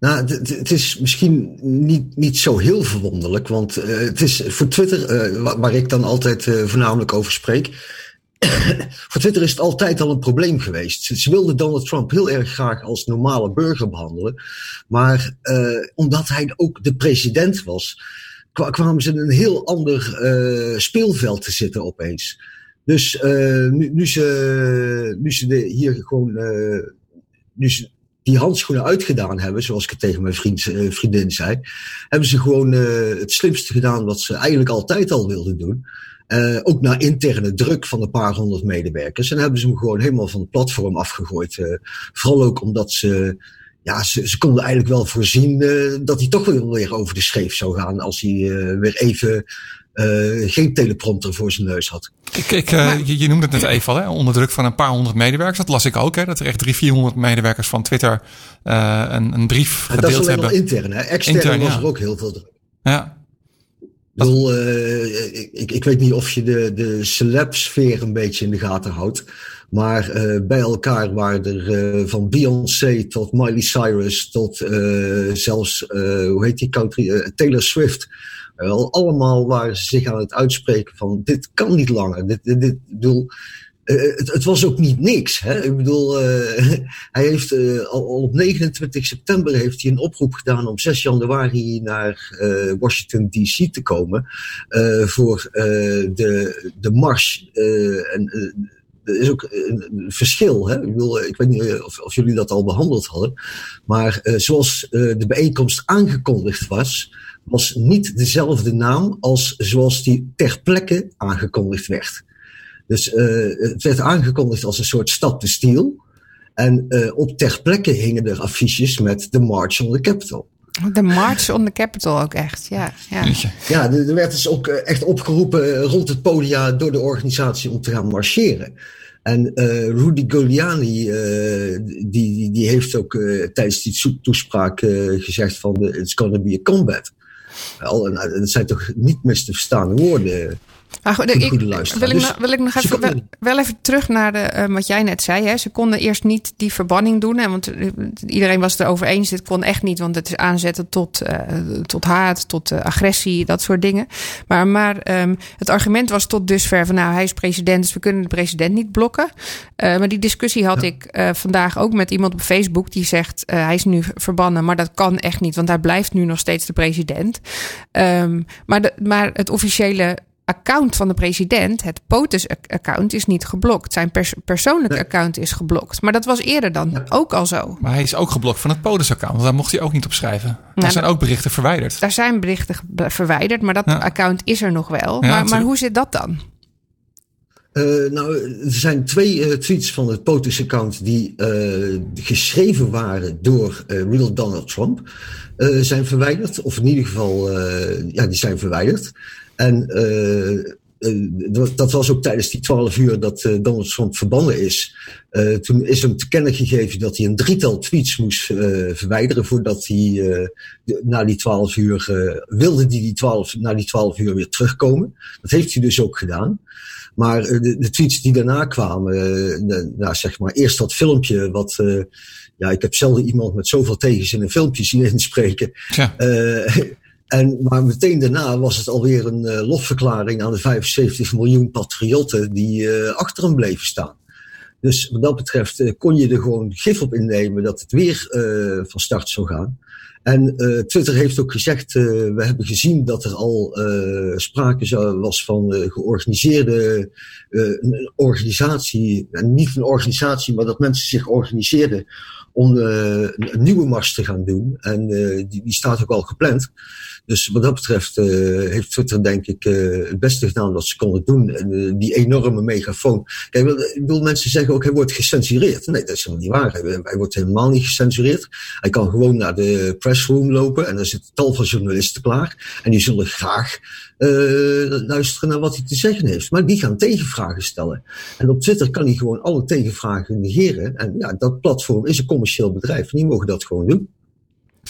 Nou, het- is misschien niet, niet zo heel verwonderlijk, want eh, het is voor Twitter, eh, wa- waar ik dan altijd voornamelijk over spreek, voor Twitter is het altijd al een probleem geweest. Ze, wilden Donald Trump heel erg graag als normale burger behandelen, maar eh, omdat hij ook de president was, kwa- kwamen ze in een heel ander eh, speelveld te zitten opeens. Dus eh, nu, nu ze, nu ze hier gewoon, nu ze die handschoenen uitgedaan hebben, zoals ik het tegen mijn vriend, vriendin zei, hebben ze gewoon het slimste gedaan wat ze eigenlijk altijd al wilden doen. Uh, ook naar interne druk van een paar honderd medewerkers. En hebben ze hem gewoon helemaal van het platform afgegooid. Uh, vooral ook omdat ze, ja, ze, ze konden eigenlijk wel voorzien uh, dat hij toch wel weer over de scheef zou gaan als hij weer even geen teleprompter voor zijn neus had. Ik, ik, je, je, noemde het net even al, hè? onder druk van een paar honderd medewerkers. Dat las ik ook, hè? dat er echt drie, vierhonderd medewerkers van Twitter een, een brief gedeeld hebben. Dat is alleen intern, hè? extern intern, was ja. er ook heel veel druk. Ja, bedoel, uh, ik, ik, weet niet of je de, de celeb-sfeer een beetje in de gaten houdt. Maar uh, bij elkaar waren er uh, van Beyoncé tot Miley Cyrus tot zelfs, hoe heet die country, Taylor Swift. Allemaal waren ze zich aan het uitspreken van dit kan niet langer. Dit, dit, dit bedoel, uh, het, het, was ook niet niks. Hè? Ik bedoel, uh, hij heeft al, op 29 september heeft hij een oproep gedaan om 6 januari naar Washington DC te komen voor de, de mars. en er is ook een verschil. Hè? Ik weet niet of, of jullie dat al behandeld hadden. Maar zoals de bijeenkomst aangekondigd was, was niet dezelfde naam als zoals die ter plekke aangekondigd werd. Dus uh, het werd aangekondigd als een soort stad de stiel. En uh, op ter plekke hingen er affiches met The March on the Capitol. De March on the Capitol ook echt, ja. Ja, ja er werd dus ook eh, echt opgeroepen rond het podium door de organisatie om te gaan marcheren. En uh, Rudy Giuliani, uh, die, die heeft ook uh, tijdens die toespraak gezegd van it's gonna be a combat. Al, en, dat zijn toch niet mis te verstaande woorden. Maar goed, ik, wil, ik, dus wil ik nog even, wel, wel, even terug naar de, uh, wat jij net zei. Hè. Ze konden eerst niet die verbanning doen. Hè, want uh, iedereen was het erover eens. Dit kon echt niet, want het is aanzetten tot, uh, tot haat, tot agressie, dat soort dingen. Maar, maar um, het argument was tot dusver van nou, hij is president, dus we kunnen de president niet blokken. maar die discussie had ja. ik vandaag ook met iemand op Facebook die zegt hij is nu verbannen, maar dat kan echt niet, want hij blijft nu nog steeds de president. Um, maar, de, maar het officiële account van de president, het POTUS-account, is niet geblokt. Zijn pers persoonlijke nee. account is geblokt. Maar dat was eerder dan ja. ook al zo. Maar hij is ook geblokt van het POTUS-account. Want daar mocht hij ook niet op schrijven. Nou, daar zijn ook berichten verwijderd. Daar zijn berichten verwijderd, maar dat ja. account is er nog wel. Ja, maar, maar hoe zit dat dan? Uh, nou, er zijn twee uh, tweets van het POTUS-account die uh, geschreven waren door real Donald Trump. zijn verwijderd, of in ieder geval, ja, die zijn verwijderd. En uh, dat was ook tijdens die twaalf uur dat uh, Donald Trump verbannen is. Toen is hem te kennen gegeven dat hij een drietal tweets moest verwijderen voordat hij na die twaalf uur wilde die, die 12, na die twaalf uur weer terugkomen. Dat heeft hij dus ook gedaan. Maar de, de, tweets die daarna kwamen, de, nou, zeg maar eerst dat filmpje wat ja, ik heb zelden iemand met zoveel tegens in een filmpje zien inspreken. Ja. En, maar meteen daarna was het alweer een uh, lofverklaring aan de 75 miljoen patriotten die uh, achter hem bleven staan. Dus wat dat betreft uh, kon je er gewoon gif op innemen dat het weer van start zou gaan. En Twitter heeft ook gezegd, we hebben gezien dat er al sprake was van georganiseerde een organisatie, niet een organisatie, maar dat mensen zich organiseerden om een, een nieuwe mars te gaan doen. En die, die staat ook al gepland. Dus wat dat betreft uh, heeft Twitter denk ik het beste gedaan wat ze konden doen. En die enorme megafoon. Kijk, ik bedoel, mensen zeggen ook hij wordt gecensureerd. Nee, dat is helemaal niet waar. Hij, hij wordt helemaal niet gecensureerd. Hij kan gewoon naar de pressroom lopen en er zitten tal van journalisten klaar. En die zullen graag luisteren naar wat hij te zeggen heeft. Maar die gaan tegenvragen stellen. En op Twitter kan hij gewoon alle tegenvragen negeren. En ja, dat platform is een commercieel bedrijf. En die mogen dat gewoon doen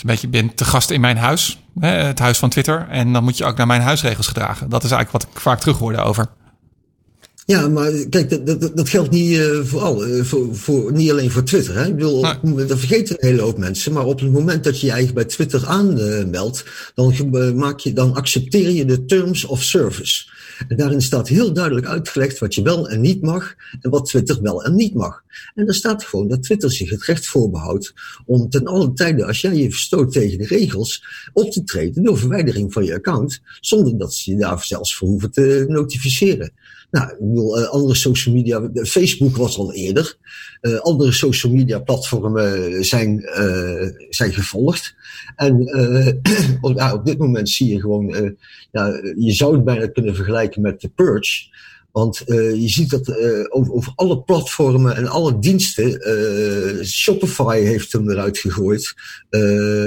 een beetje, bent te gast in mijn huis, hè, het huis van Twitter. En dan moet je ook naar mijn huisregels gedragen. Dat is eigenlijk wat ik vaak terug hoorde over. Ja, maar kijk, dat, dat, dat geldt niet uh, voor, al, uh, voor, voor, niet alleen voor Twitter. Hè? Ik bedoel, nee. dat vergeten een hele hoop mensen. Maar op het moment dat je je eigen bij Twitter aanmeldt, dan, maak je, dan accepteer je de terms of service. En daarin staat heel duidelijk uitgelegd wat je wel en niet mag en wat Twitter wel en niet mag. En daar staat gewoon dat Twitter zich het recht voorbehoudt om ten alle tijde, als jij je verstoot tegen de regels, op te treden door verwijdering van je account, zonder dat ze je daar zelfs voor hoeven te notificeren. Nou, ik bedoel, uh, andere social media, Facebook was al eerder. Uh, andere social media platformen zijn, zijn gevolgd. En op dit moment zie je gewoon, ja, je zou het bijna kunnen vergelijken met de Purge. Want uh, je ziet dat uh, over, over, alle platformen en alle diensten, uh, Shopify heeft hem eruit gegooid.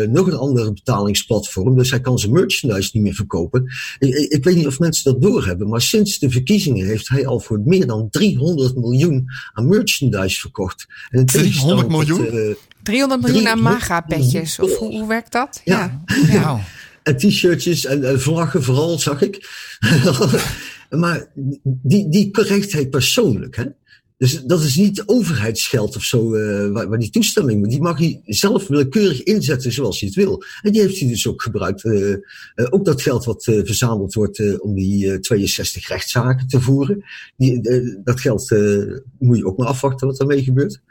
nog een andere betalingsplatform, dus hij kan zijn merchandise niet meer verkopen. Ik, ik, weet niet of mensen dat doorhebben, maar sinds de verkiezingen heeft hij al voor meer dan 300 miljoen aan merchandise verkocht. En 300 miljoen? Dat, 300 miljoen aan MAGA-petjes, of hoe, hoe, werkt dat? Ja. ja. ja. En t-shirtjes en, en vlaggen vooral, zag ik. Maar die, die hij persoonlijk. Hè? Dus dat is niet overheidsgeld of zo, uh, waar, die toestemming. Die mag hij zelf willekeurig inzetten zoals hij het wil. En die heeft hij dus ook gebruikt. Uh, uh, ook dat geld wat verzameld wordt om die 62 rechtszaken te voeren. Die, dat geld moet je ook maar afwachten wat daarmee gebeurt.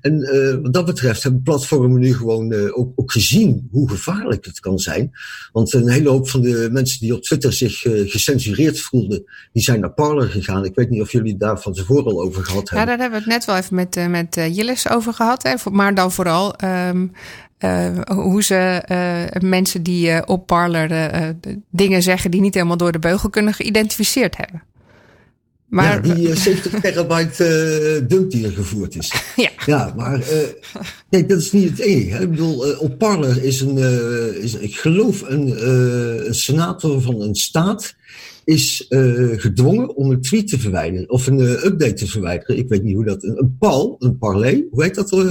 En wat dat betreft hebben platformen nu gewoon ook, ook, gezien hoe gevaarlijk het kan zijn. Want een hele hoop van de mensen die op Twitter zich gecensureerd voelden, die zijn naar Parler gegaan. Ik weet niet of jullie daar van tevoren al over gehad hebben. Ja, daar hebben we het net wel even met, uh, met uh, Jillis over gehad. Hè. Maar dan vooral um, uh, hoe ze mensen die op Parler dingen zeggen die niet helemaal door de beugel kunnen geïdentificeerd hebben. Maar, ja, die 70 terabyte dump die er gevoerd is. ja. ja, maar nee, dat is niet het enige. Hè. Ik bedoel, op Parler is een, is, ik geloof een, een senator van een staat is uh, gedwongen om een tweet te verwijderen of een uh, update te verwijderen. Ik weet niet hoe dat. Een, een pal, een parlay, hoe heet dat? Een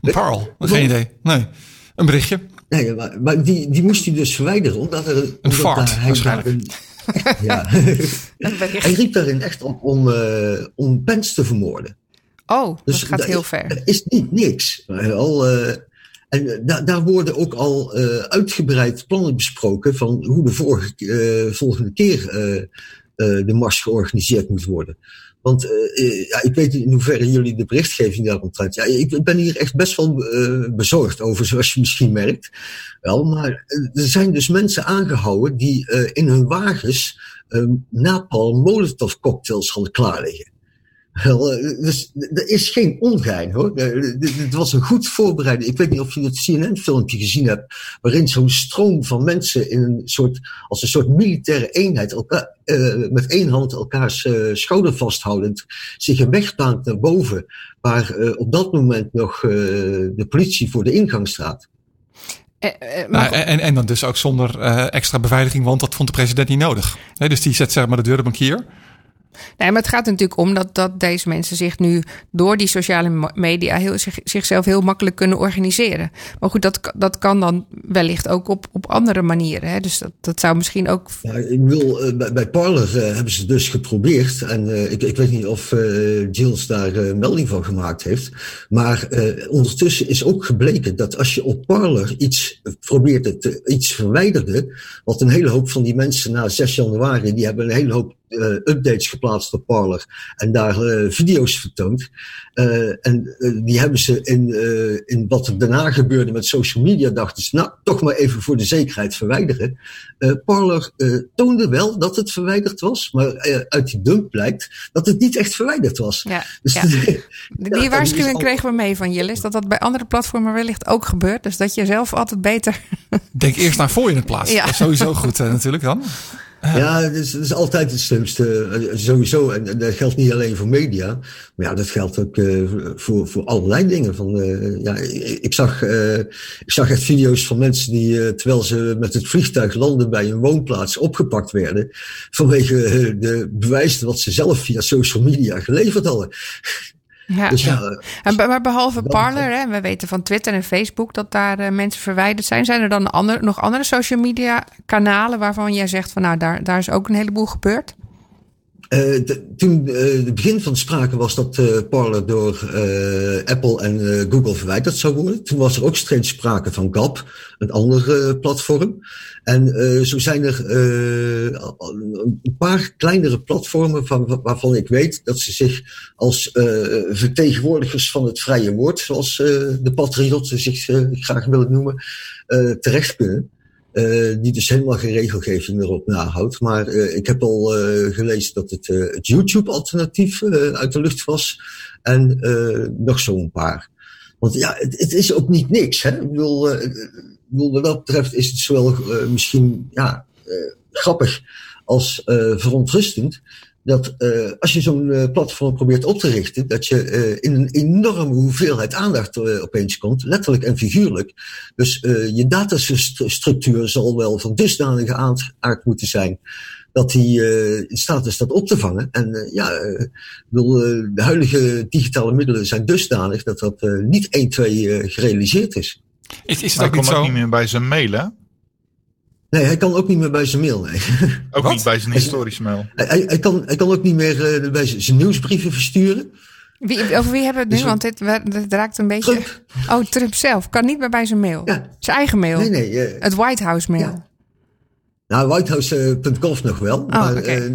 een parl, geen idee. Nee, een berichtje. Nee, maar, maar die, die moest hij dus verwijderen omdat er een fart, waarschijnlijk. Een, ja, hij riep daarin echt om, om, uh, om Pence te vermoorden. Oh, dus dat gaat heel ver. Er is niet niks. Al, en eh, da daar worden ook al uh, uitgebreid plannen besproken van hoe de vorige, uh, volgende keer de mars georganiseerd moet worden. Want ja, ik weet niet in hoeverre jullie de berichtgeving daaromtrent. Ja, ik ben hier echt best wel bezorgd over, zoals je misschien merkt. Wel, maar er zijn dus mensen aangehouden die in hun wagens napalm molotov cocktails hadden klaarliggen. Eh, dus er is geen ongein hoor. Het was een goed voorbereide. Ik weet niet of je het CNN-filmpje gezien hebt, waarin zo'n stroom van mensen in een soort, als een soort militaire eenheid, elkaar, uh, met één hand elkaars uh, schouder vasthoudend, zich een weg baant naar boven, waar uh, op dat moment nog de politie voor de ingang staat. Nou, en, en dan dus ook zonder extra beveiliging, want dat vond de president niet nodig. dus die zet zeg maar de deur op een kier. Nee, maar het gaat natuurlijk om dat, dat deze mensen zich nu door die sociale media heel, zich, zichzelf heel makkelijk kunnen organiseren. Maar goed, dat, dat kan dan wellicht ook op, op andere manieren. Hè? Dus dat, dat zou misschien ook. Ja, ik wil, uh, bij, bij Parler uh, hebben ze dus geprobeerd. En uh, ik, ik weet niet of Jills daar melding van gemaakt heeft. Maar ondertussen is ook gebleken dat als je op Parler iets probeert, te, iets verwijderde. Wat een hele hoop van die mensen na 6 januari, die hebben een hele hoop uh, updates geplaatst op Parler en daar uh, video's vertoond. Uh, en die hebben ze in, in wat er daarna gebeurde met social media, dachten ze, nou, toch maar even voor de zekerheid verwijderen. Parler toonde wel dat het verwijderd was, maar uit die dump blijkt dat het niet echt verwijderd was. Ja, dus ja. die waarschuwing kregen we mee van Jillis, dat dat bij andere platformen wellicht ook gebeurt. Dus dat je zelf altijd beter. Denk eerst naar voor je het plaatst. Ja. sowieso goed natuurlijk dan. Ja, het is, altijd het slimste, eh, sowieso. En, dat geldt niet alleen voor media, maar ja, dat geldt ook uh, voor, voor allerlei dingen. Van, uh, ja, ik, zag, ik zag echt video's van mensen die, terwijl ze met het vliegtuig landen bij een woonplaats, opgepakt werden. Vanwege de bewijzen wat ze zelf via social media geleverd hadden. Ja. Dus ja, en, maar behalve Parler, hè, we weten van Twitter en Facebook dat daar uh, mensen verwijderd zijn. Zijn er dan ander, nog andere social media kanalen waarvan jij zegt van nou daar, daar is ook een heleboel gebeurd? Uh, toen uh, het begin van sprake was dat uh, Parler door Apple en Google verwijderd zou worden. Toen was er ook steeds sprake van Gap, een ander platform. En zo zijn er een paar kleinere platformen van, waarvan ik weet dat ze zich als vertegenwoordigers van het vrije woord, zoals de patriotten zich graag willen noemen, terecht kunnen. Uh, die dus helemaal geen regelgeving erop nahoudt. Maar uh, ik heb al uh, gelezen dat het, het YouTube-alternatief uit de lucht was. En nog zo'n paar. Want ja, het, het, is ook niet niks. Hè? Ik bedoel, wat dat betreft is het zowel misschien ja, grappig als verontrustend dat uh, als je zo'n uh, platform probeert op te richten, dat je uh, in een enorme hoeveelheid aandacht opeens komt, letterlijk en figuurlijk. Dus je datastructuur zal wel van dusdanige aard moeten zijn dat die in staat is dat op te vangen. En ja, bedoel, de huidige digitale middelen zijn dusdanig dat dat niet 1, 2 gerealiseerd is. Is, is het ook niet zo? niet meer bij zijn mailen? Nee, hij kan ook niet meer bij zijn mail. Nee. Ook niet bij zijn historische mail. Hij, hij, hij, kan, hij kan ook niet meer uh, bij zijn nieuwsbrieven versturen. Wie, over wie hebben we het nu? Dus Want dit, dit, raakt een beetje. Trump. Oh, Trump zelf. Kan niet meer bij zijn mail. Ja. Zijn eigen mail. Nee, nee. Uh, het White House mail. Ja. Nou, whitehouse.gov nog wel. Oh, maar okay. uh,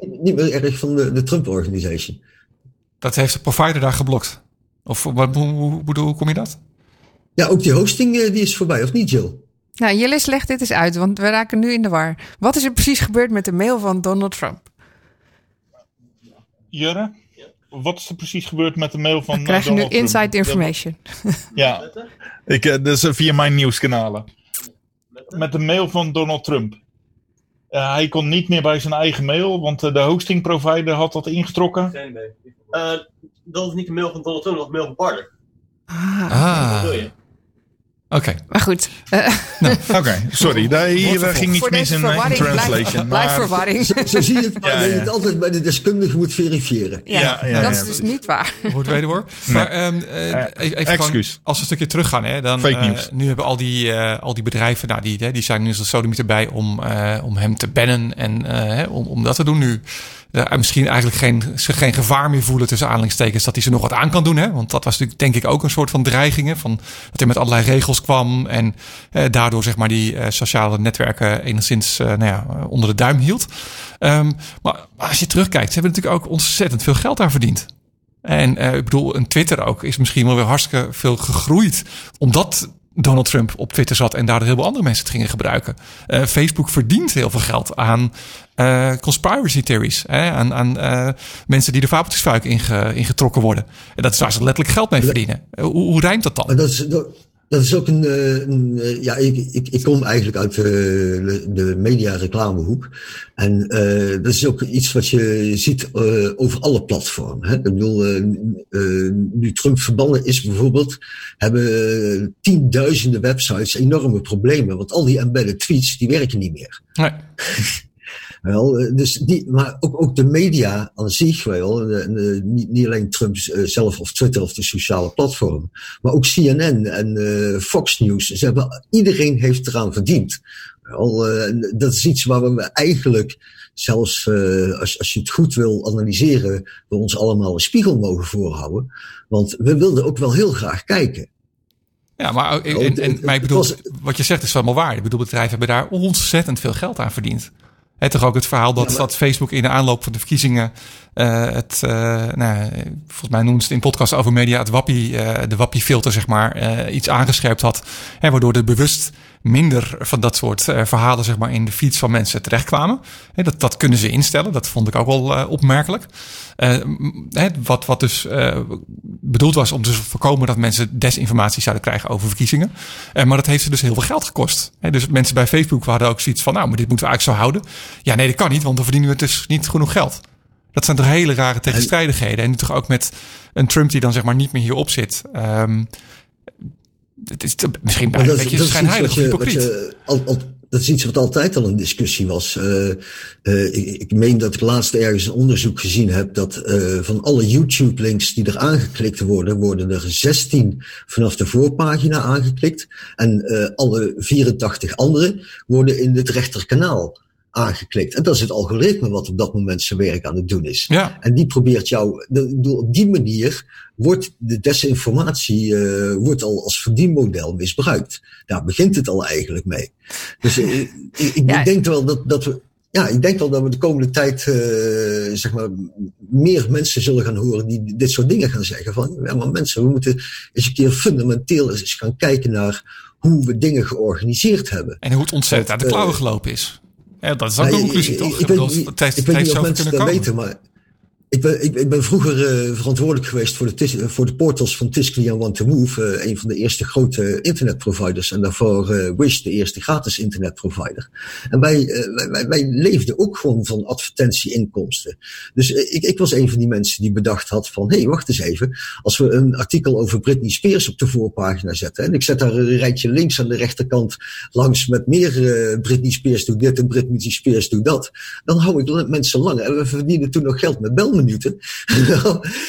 niet, niet, meer erg van de, de Trump-organisatie. Dat heeft de provider daar geblokt. Of wat, hoe, hoe, hoe kom je dat? Ja, ook die hosting die is voorbij, of niet, Jill? Nou, Jillis, leg dit eens uit, want we raken nu in de war. Wat is er precies gebeurd met de mail van Donald Trump? Jurre, wat is er precies gebeurd met de mail van Dan krijg je nu inside information. Ja, ik, uh, dus via mijn nieuwskanalen. Met de mail van Donald Trump. Uh, hij kon niet meer bij zijn eigen mail, want de hosting provider had dat ingetrokken. Geen idee. dat is niet de mail van Donald Trump, dat is de mail van Parler. Ah. ah. Wat wil je? Oké. Maar goed. Uh, nou, Oké, sorry. Daar, hier ging niet mis in, in translation. Blijf verwarring. Zo, zo, zie je het, ja, je het altijd bij de deskundige moet verifiëren. Ja, ja, dat is dus niet waar. Wordt weten hoor. Maar um, uh, even Excuus. Gewoon, als we een stukje teruggaan, hè, dan Fake news. nu hebben al die, al die bedrijven, nou, die, die zijn nu zo erbij om, om hem te bannen en om, om dat te doen nu uh, misschien eigenlijk geen, geen gevaar meer voelen tussen aanhalingstekens dat hij ze nog wat aan kan doen. Hè? Want dat was natuurlijk denk ik ook een soort van dreigingen. Van dat hij met allerlei regels kwam en uh, daardoor zeg maar die uh, sociale netwerken enigszins nou ja, onder de duim hield. Um, maar als je terugkijkt, ze hebben natuurlijk ook ontzettend veel geld daar verdiend. En ik bedoel, een Twitter ook is misschien wel weer hartstikke veel gegroeid. Omdat Donald Trump op Twitter zat en daar heel veel andere mensen het gingen gebruiken. Uh, Facebook verdient heel veel geld aan uh, conspiracy theories. Hè? Aan, aan uh, mensen die de fabeltjesfuik inge, ingetrokken worden. En dat is waar ze letterlijk geld mee verdienen. Hoe, hoe rijmt dat dan? Maar dat is, dat, dat is ook een, eh, een eh, ja, ik, ik, ik, kom eigenlijk uit de, de media-reclamehoek. En uh, dat is ook iets wat je ziet uh, over alle platformen. Hè? Ik bedoel, uh, nu Trump verbannen is bijvoorbeeld, hebben tienduizenden websites enorme problemen. Want al die embedded tweets, die werken niet meer. Nee. Wel, eh, dus die, maar ook, ook de media aan zich wel, de, de, niet, niet, alleen Trump zelf of Twitter of de sociale platformen, maar ook CNN en uh, Fox News. Ze hebben, iedereen heeft eraan verdiend. Wel, uh, dat is iets waar we eigenlijk zelfs als, als je het goed wil analyseren, we ons allemaal een spiegel mogen voorhouden. Want we wilden ook wel heel graag kijken. Ja, maar, en, en, maar ik bedoel, wat je zegt is allemaal waar. Ik bedoel, bedrijven hebben daar ontzettend veel geld aan verdiend. Het toch ook het verhaal dat, dat Facebook in de aanloop van de verkiezingen uh, het, uh, nou, volgens mij noemen ze het in podcast over media het wappie, uh, de wappie-filter, zeg maar, iets aangescherpt had. Hè, waardoor er bewust minder van dat soort verhalen, zeg maar, in de feeds van mensen terechtkwamen. Dat, dat kunnen ze instellen. Dat vond ik ook wel opmerkelijk. Hè, wat, wat dus bedoeld was om te voorkomen dat mensen desinformatie zouden krijgen over verkiezingen. maar dat heeft ze dus heel veel geld gekost. Dus mensen bij Facebook hadden ook zoiets van, nou, maar dit moeten we eigenlijk zo houden. Ja, nee, dat kan niet, want dan verdienen we dus niet genoeg geld. Dat zijn toch hele rare tegenstrijdigheden. En toch ook met een Trump die dan zeg maar niet meer hierop zit. Um, het is misschien bijna een beetje schijnheilig hypocriet. dat is iets wat altijd al een discussie was. Uh, uh, ik, ik, meen dat ik laatst ergens een onderzoek gezien heb dat uh, van alle YouTube-links die er aangeklikt worden, worden er 16 vanaf de voorpagina aangeklikt. En alle 84 andere worden in het rechterkanaal aangeklikt. En dat is het algoritme wat op dat moment zijn werk aan het doen is. Ja. En die probeert jou, op die manier wordt de desinformatie eh, wordt al als verdienmodel misbruikt. Daar begint het al eigenlijk mee. Dus eh, ik, ik Ja. denk wel dat, dat we. Ja, ik denk wel dat we de komende tijd eh, zeg maar, meer mensen zullen gaan horen die dit soort dingen gaan zeggen. Van, ja, maar mensen, we moeten eens een keer fundamenteel eens gaan kijken naar hoe we dingen georganiseerd hebben. En hoe het ontzettend uit de klauwen gelopen is. Ja, dat is ook Ja, een ik- conclusie, ik- toch? Ik, heeft, ik het weet niet of mensen kunnen dat komen. weten, maar ik ben, ik, ben vroeger eh, verantwoordelijk geweest voor de, eh, voor de portals van Tiscali en Want to Move, eh, een van de eerste grote internetproviders. En daarvoor Wish, de eerste gratis internetprovider. En wij, wij, wij, leefden ook gewoon van advertentieinkomsten. Dus ik, ik was een van die mensen die bedacht had van, hé, hey, wacht eens even. Als we een artikel over Britney Spears op de voorpagina zetten, en ik zet daar een rijtje links aan de rechterkant langs met meer Britney Spears doet dit en Britney Spears doet dat, dan hou ik mensen langer. En we verdienen toen nog geld met belminuten.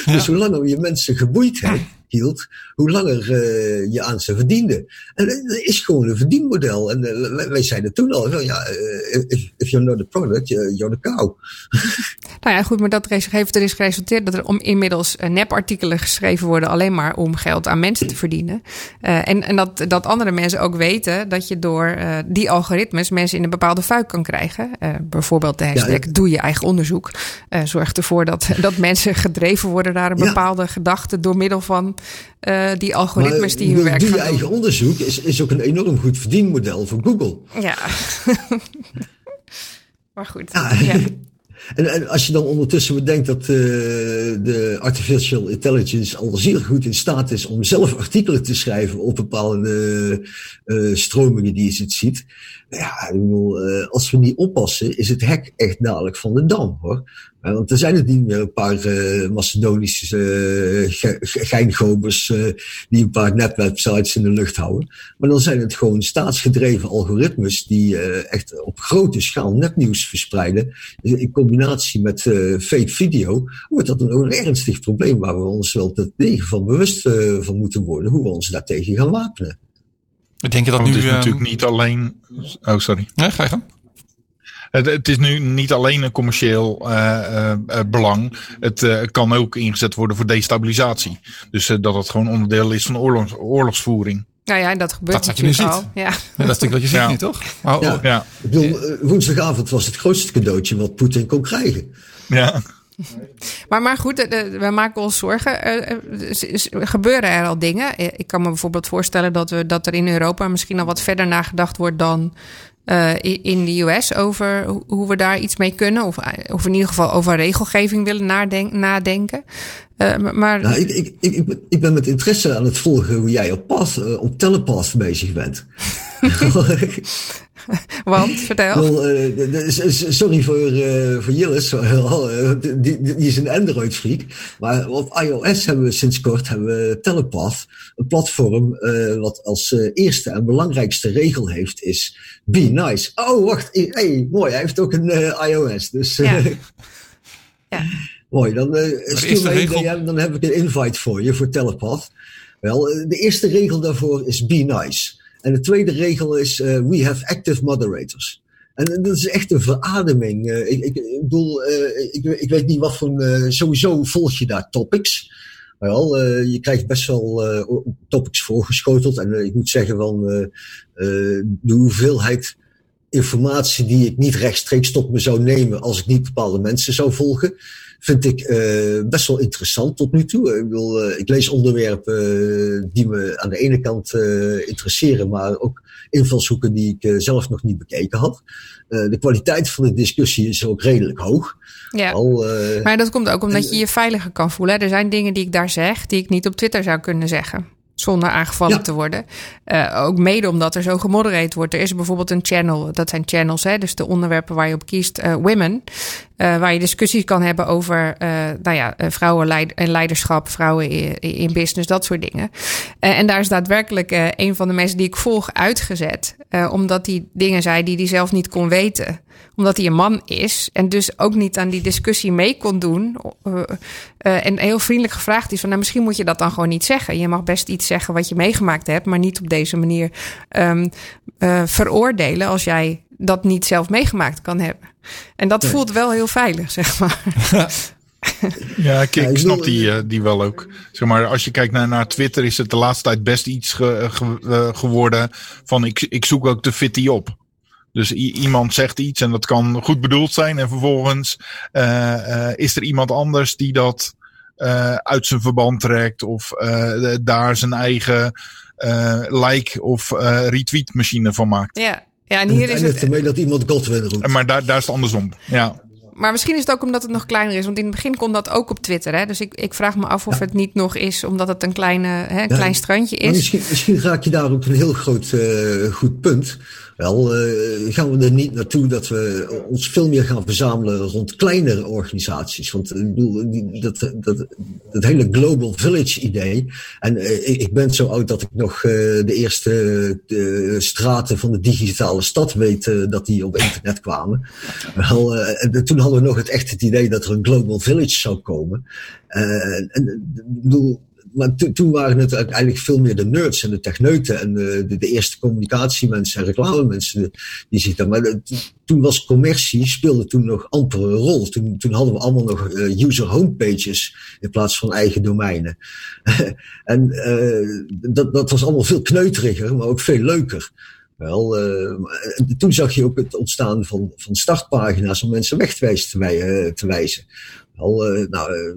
dus hoe langer je mensen geboeid hebt, hield, hoe langer eh, je aan ze verdiende. En eh, dat is gewoon een verdienmodel. En eh, wij, zeiden toen al, van, ja, if, if you're not a product, you're the cow. Nou ja, goed, maar dat heeft er is geresulteerd dat er om inmiddels nepartikelen geschreven worden alleen maar om geld aan mensen te verdienen. En en dat, dat andere mensen ook weten dat je door die algoritmes mensen in een bepaalde fuik kan krijgen. Bijvoorbeeld de hashtag Ja, doe je eigen onderzoek. Zorgt ervoor dat, dat mensen gedreven worden naar een Ja. bepaalde gedachte door middel van eh, die algoritmes Maar, die hun werk doe je doen. eigen onderzoek is, is ook een enorm goed verdienmodel voor Google. Ja. maar goed. Ja. Ja. En, en als je dan ondertussen bedenkt dat eh, de artificial intelligence al zeer goed in staat is om zelf artikelen te schrijven op bepaalde eh, stromingen die je ziet. Ja, ik bedoel, eh, als we niet oppassen, is het hek echt dadelijk van de dam hoor. Eh, want er zijn het niet meer een paar eh, Macedonische ge- geingobers die een paar netwebsites in de lucht houden. Maar dan zijn het gewoon staatsgedreven algoritmes die echt op grote schaal nepnieuws verspreiden. In combinatie met fake video wordt dat een, ernstig probleem waar we ons wel te tegen van bewust van moeten worden. Hoe we ons daartegen gaan wapenen. Denk je dat Want nu... het is ehm, natuurlijk niet alleen. Oh, sorry. Nee, ga je gang. Het, het is nu niet alleen een commercieel eh, eh, eh, belang. Het eh, kan ook ingezet worden voor destabilisatie. Dus eh, dat het gewoon onderdeel is van oorlogs, oorlogsvoering. Nou ja, en dat gebeurt Dat wat je nu natuurlijk ziet. al. Ja. Ja, dat is natuurlijk wat je zegt Ja. nu, toch? Oh, Ja. oh. Ja, Ik bedoel, woensdagavond was het grootste cadeautje wat Poetin kon krijgen. ja. Maar, maar goed, we maken ons zorgen. Eh, eh, s- s- gebeuren er al dingen? Eh, Ik kan me bijvoorbeeld voorstellen dat, we, dat er in Europa misschien al wat verder nagedacht wordt dan in de US over hoe- we daar iets mee kunnen. Of, of in ieder geval over regelgeving willen nadenk- nadenken. Eh, maar Nou, ik, ik, ik, ik ben- met interesse aan het volgen hoe jij op, Path, eh, op Telepath bezig bent. want, vertel. Wel, eh, sorry voor, voor Jillis, eh, die, die, die is een Android-freak. Maar op iOS hebben we sinds kort hebben we Telepath, een platform wat als eerste en belangrijkste regel heeft is be nice. Oh, wacht, hey, mooi, hij heeft ook een iOS. Dus Ja. Ja. Mooi, dan eh stuur eerste mij een regel- DM, dan heb ik een invite voor je, voor Telepath. Wel, eh, de eerste regel daarvoor is be nice. En de tweede regel is uh, we have active moderators. En uh, dat is echt een verademing. Uh, ik, ik, ik bedoel, uh, ik, ik, weet niet wat voor. Uh, sowieso volg je daar topics. Wel, uh, je krijgt best wel uh, topics voorgeschoteld. En uh, ik moet zeggen van uh, de hoeveelheid informatie die ik niet rechtstreeks tot me zou nemen als ik niet bepaalde mensen zou volgen, vind ik uh, best wel interessant tot nu toe. Ik, bedoel, uh, ik lees onderwerpen uh, die me aan de ene kant interesseren, maar ook invalshoeken die ik zelf nog niet bekeken had. de kwaliteit van de discussie is ook redelijk hoog. Ja. Al, maar dat komt ook omdat je je veiliger kan voelen. Er zijn dingen die ik daar zeg die ik niet op Twitter zou kunnen zeggen zonder aangevallen ja. te worden. Uh, ook mede omdat er zo gemodereerd wordt. Er is bijvoorbeeld een channel, dat zijn channels, hè, dus de onderwerpen waar je op kiest, uh, Women. Eh, waar je discussies kan hebben over uh, nou ja, vrouwen en leiderschap, vrouwen in, in, business, dat soort dingen. en daar is daadwerkelijk een van de mensen die ik volg uitgezet, omdat hij dingen zei die hij zelf niet kon weten omdat hij een man is en dus ook niet aan die discussie mee kon doen. En heel vriendelijk gevraagd is van, nou misschien moet je dat dan gewoon niet zeggen. Je mag best iets zeggen wat je meegemaakt hebt, maar niet op deze manier uh, veroordelen als jij dat niet zelf meegemaakt kan hebben. En dat voelt wel heel veilig, zeg maar. Ja, ik, ik snap die, die wel ook. Zeg maar, als je kijkt naar, naar Twitter, is het de laatste tijd best iets ge, ge, geworden van ik, ik zoek ook de fitty op. Dus iemand zegt iets en dat kan goed bedoeld zijn. En vervolgens uh, uh, is er iemand anders die dat uh, uit zijn verband trekt. Of daar zijn eigen like of retweet machine van maakt. Ja, ja en hier en is het... ermee dat iemand Godwin roept. Maar daar, daar is het andersom. Ja. Maar misschien is het ook omdat het nog kleiner is. Want in het begin kon dat ook op Twitter. Hè? Dus ik, ik vraag me af of het niet nog is omdat het een, kleine, hè, een klein strandje is. Misschien, misschien raak je daar ook een heel groot uh, goed punt. Wel, uh, gaan we er niet naartoe dat we ons veel meer gaan verzamelen rond kleinere organisaties. Want ik bedoel, dat, dat, dat hele Global Village idee. En uh, ik ben zo oud dat ik nog uh, de eerste straten van de digitale stad weet dat die op internet kwamen. Wel, en toen hadden we nog het echt het idee dat er een Global Village zou komen. en ik bedoel, maar toen waren het uiteindelijk veel meer de nerds en de techneuten en de, de, de eerste communicatiemensen en reclamemensen die zich daar. Maar toen was commercie, speelde toen nog amper een rol. Toen, toen hadden we allemaal nog uh, user homepages in plaats van eigen domeinen. en uh, dat, dat was allemaal veel kneuteriger, maar ook veel leuker. Wel, toen zag je ook het ontstaan van, van startpagina's om mensen wegwijs te, wij, te wijzen. Wel, nou,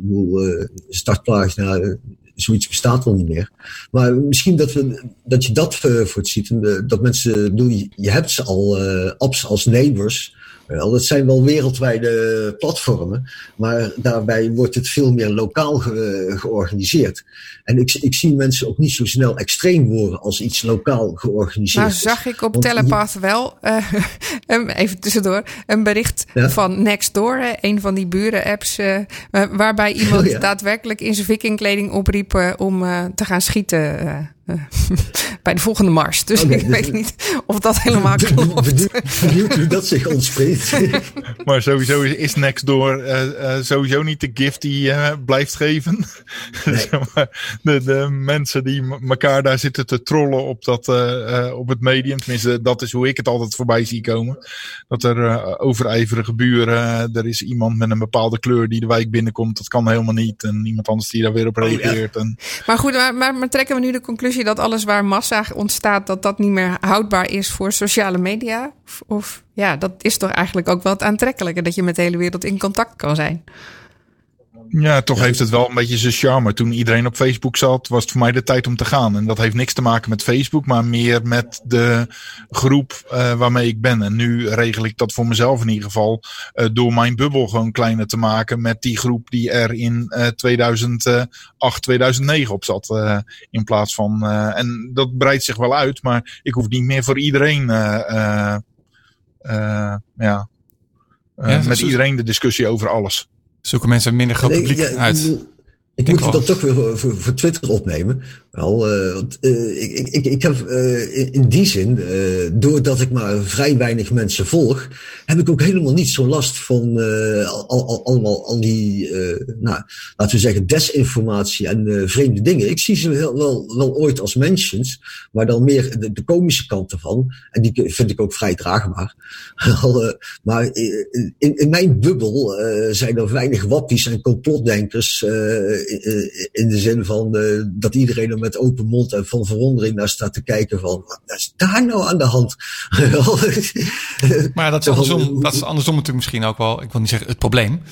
ik startpagina zoiets bestaat al niet meer. Maar misschien dat, we, dat je dat uh, voor het ziet. En, dat mensen, je, hebt ze al, uh, apps als neighbors. Wel, dat zijn wel wereldwijde platformen, maar daarbij wordt het veel meer lokaal ge georganiseerd. En ik, ik, zie mensen ook niet zo snel extreem worden als iets lokaal georganiseerd nou, zag ik op Want Telepath wel, uh, even tussendoor, een bericht ja? van Nextdoor, een van die buren-apps, uh, waarbij iemand oh, ja. daadwerkelijk in zijn vikingkleding opriep uh, om te gaan schieten. bij de volgende mars. Dus okay, ik dus weet niet of dat helemaal klopt. Benieuwd hoe dat zich ontspreekt. maar sowieso is Nextdoor uh, uh, sowieso niet de gift die uh, blijft geven. Nee. de, de, mensen die elkaar daar zitten te trollen op, dat, op het medium. Tenminste, dat is hoe ik het altijd voorbij zie komen. Dat er overijverige buren, er is iemand met een bepaalde kleur die de wijk binnenkomt. Dat kan helemaal niet. En iemand anders die daar weer op reageert. Oh, ja. en... Maar goed, maar, maar, maar trekken we nu de conclusie dat alles waar massa ontstaat, dat dat niet meer houdbaar is voor sociale media? Of, of ja, dat is toch eigenlijk ook wel het aantrekkelijke, dat je met de hele wereld in contact kan zijn. Ja, toch heeft het wel een beetje zijn charme. Toen iedereen op Facebook zat, was het voor mij de tijd om te gaan. En dat heeft niks te maken met Facebook, maar meer met de groep uh, waarmee ik ben. En nu regel ik dat voor mezelf in ieder geval uh, door mijn bubbel gewoon kleiner te maken met die groep die er in uh, 2008, 2009 op zat. In plaats van, en dat breidt zich wel uit, maar ik hoef niet meer voor iedereen, ja, ja met iedereen de discussie over alles zoeken mensen minder groot publiek ja, uit. Ik, moet het dan toch weer voor, voor Twitter opnemen. Wel, want, uh, ik, ik, ik heb uh, in, in, die zin, doordat ik maar vrij weinig mensen volg, heb ik ook helemaal niet zo last van al, al, allemaal al die, nou, laten we zeggen, desinformatie en vreemde dingen. Ik zie ze heel, wel, wel ooit als mentions, maar dan meer de, de komische kant ervan. En die vind ik ook vrij draagbaar. maar in, in, mijn bubbel zijn er weinig wappies en complotdenkers in de zin van dat iedereen er open mond en van verwondering naar staat te kijken van, wat is daar nou aan de hand? maar dat is, andersom, dat is andersom natuurlijk misschien ook wel, ik wil niet zeggen het probleem.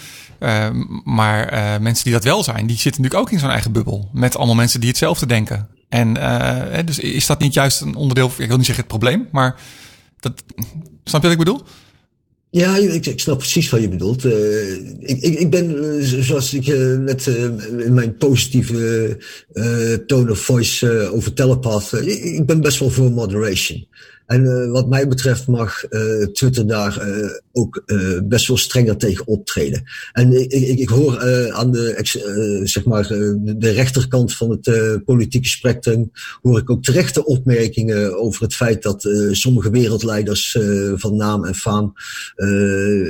Uh, maar uh, mensen die dat wel zijn, die zitten natuurlijk ook in zo'n eigen bubbel. Met allemaal mensen die hetzelfde denken. En uh, dus is dat niet juist een onderdeel, ik wil niet zeggen het probleem, maar dat, snap je wat ik bedoel? Ja, ik, snap precies wat je bedoelt. Uh, ik, ik, ik, ben, uh, zoals ik uh, net in mijn positieve tone of voice over telepath, ik, ik, ben best wel voor moderation. En eh, wat mij betreft mag eh, Twitter daar eh, ook eh, best wel strenger tegen optreden. En ik, ik, ik hoor eh, aan de, eh, zeg maar, de, rechterkant van het politieke spectrum, hoor ik ook terechte opmerkingen over het feit dat sommige wereldleiders van naam en faam,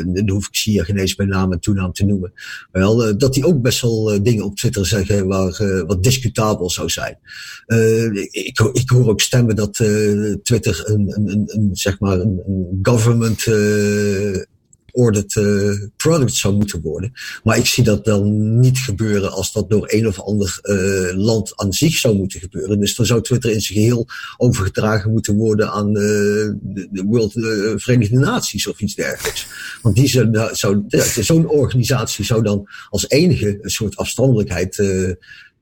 dan hoef ik hier geen eens bij naam en toenaam te noemen, wel, dat die ook best wel dingen op Twitter zeggen waar, wat discutabel zou zijn. Ik, ik hoor ook stemmen dat Twitter een, een, een, een, zeg maar een, een government ordered eh, product zou moeten worden. Maar ik zie dat dan niet gebeuren als dat door een of ander eh, land aan zich zou moeten gebeuren. Dus dan zou Twitter in zijn geheel overgedragen moeten worden aan eh, de, de World Verenigde Naties of iets dergelijks. Want die zou, zou, ja, zo'n organisatie zou dan als enige een soort afstandelijkheid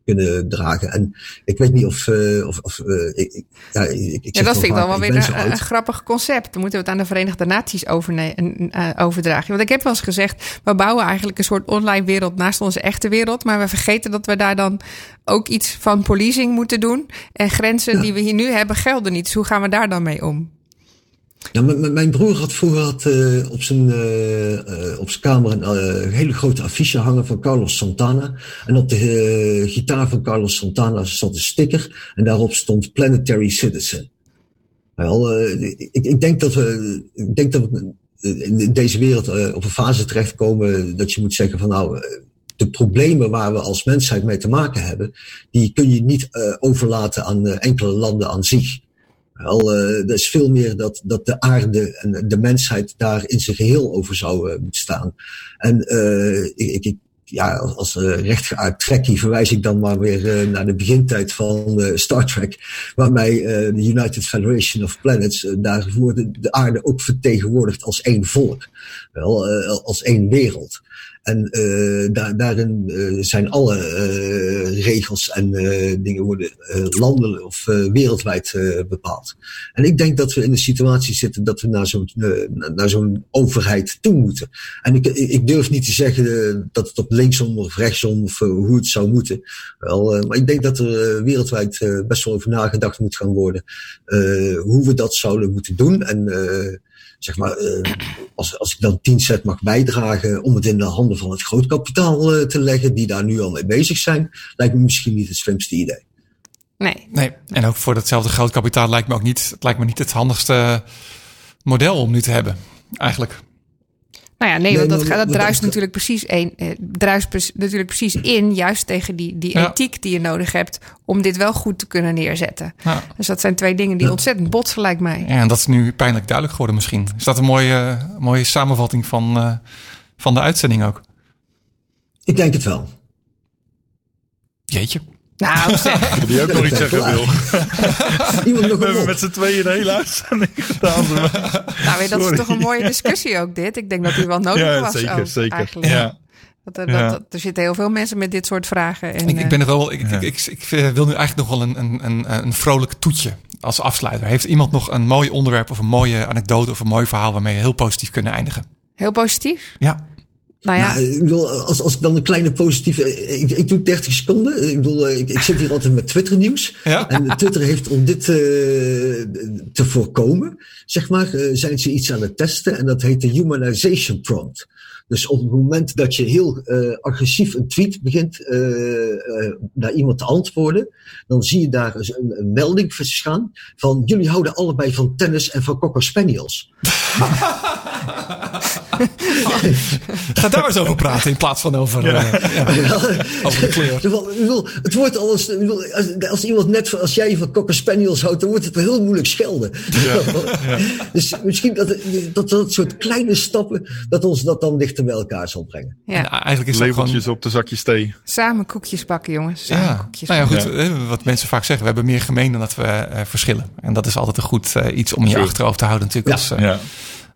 kunnen dragen. En ik weet niet of. eh, of, of eh, ik, ja, ik, ik Ja, dat vind ik dan wel weer een, een grappig concept. Dan moeten we het aan de Verenigde Naties eh, overdragen. Want ik heb wel eens gezegd, we bouwen eigenlijk een soort online wereld naast onze echte wereld. Maar we vergeten dat we daar dan ook iets van policing moeten doen. En grenzen Ja. die we hier nu hebben gelden niet. Dus hoe gaan we daar dan mee om? Ja, mijn broer had vroeger had, eh, op, zijn, eh, eh, op zijn kamer een hele grote affiche hangen van Carlos Santana. En op de gitaar van Carlos Santana zat een sticker en daarop stond Planetary Citizen. Wel, ik, ik denk dat we, ik denk dat we in deze wereld op een fase terechtkomen dat je moet zeggen van nou, de problemen waar we als mensheid mee te maken hebben, die kun je niet overlaten aan enkele landen aan zich. Wel, er is veel meer dat, dat de aarde en de mensheid daar in zijn geheel over zou eh, moeten staan. En eh, ik, ik, ja, als, uh, rechtgeaard trekkie verwijs ik dan maar weer uh, naar de begintijd van uh, Star Trek, waarbij uh, de United Federation of Planets, uh, daar de aarde ook vertegenwoordigd als één volk, wel, als één wereld. En uh, daar, daarin uh, zijn alle uh, regels en dingen worden landelijk of wereldwijd bepaald. En ik denk dat we in een situatie zitten dat we naar zo'n naar zo'n overheid toe moeten. En ik, ik durf niet te zeggen dat het op linksom of rechtsom of hoe het zou moeten. Wel, maar ik denk dat er wereldwijd best wel over nagedacht moet gaan worden hoe we dat zouden moeten doen. En zeg maar, uh, als, als ik dan 10 cent mag bijdragen om het in de handen van het grootkapitaal uh, te leggen, die daar nu al mee bezig zijn, lijkt me misschien niet het slimste idee. Nee. Nee, en ook voor datzelfde grootkapitaal lijkt me ook niet, het lijkt me niet het handigste model om nu te hebben, eigenlijk. Nou ja, nee, want dat, dat druist natuurlijk precies een, eh, druist pre natuurlijk precies in, juist tegen die, die ja. ethiek die je nodig hebt om dit wel goed te kunnen neerzetten. Ja. Dus dat zijn twee dingen die ja. ontzettend botsen, lijkt mij. Ja, en dat is nu pijnlijk duidelijk geworden misschien. Is dat een mooie, mooie samenvatting van, uh, van de uitzending ook? Ik denk het wel. Jeetje. Nou, zeg. Die ook nog iets zeggen wil. Iemand nog We hebben met z'n tweeën de hele uitzending gedaan. nou, weet, dat is toch een mooie discussie ook dit. Ik denk dat die wel nodig ja, was zeker, ook, zeker. eigenlijk. Ja. Dat, dat, ja. dat, er zitten heel veel mensen met dit soort vragen. En, ik, ik ben er wel. Ik, ja. ik, ik, ik, wil nu eigenlijk nog wel een, een, een, een vrolijk toetje als afsluiter. Heeft iemand nog een mooi onderwerp of een mooie anekdote of een mooi verhaal waarmee je heel positief kunnen eindigen? Heel positief? Ja. Nou ja. Nou, ik bedoel, als, als ik dan een kleine positieve. Ik, ik doe 30 seconden. Ik bedoel, ik, ik zit hier altijd met Twitter nieuws. Ja? En Twitter heeft om dit uh, te voorkomen, zeg maar, uh, zijn ze iets aan het testen. En dat heet de humanization prompt. Dus op het moment dat je heel uh, agressief een tweet begint naar iemand te antwoorden, dan zie je daar een, een melding verschaan van jullie houden allebei van tennis en van cocker spaniels. Ga daar eens over praten in plaats van over, ja. Uh, ja, over de kleur. Het wordt alles, als, als iemand net als jij van cocker spaniels houdt, dan wordt het wel heel moeilijk schelden. Ja, ja. Dus misschien dat, dat dat soort kleine stappen, dat ons dat dan dichter bij elkaar zal brengen. Ja. En eigenlijk is Labeltjes gewoon... op de zakjes thee. Samen koekjes bakken, jongens. Samen ja. koekjes nou ja, bakken. goed. Ja. Wat mensen vaak zeggen, we hebben meer gemeen dan dat we uh, verschillen. En dat is altijd een goed uh, iets om je achterhoofd te houden natuurlijk. Als, uh,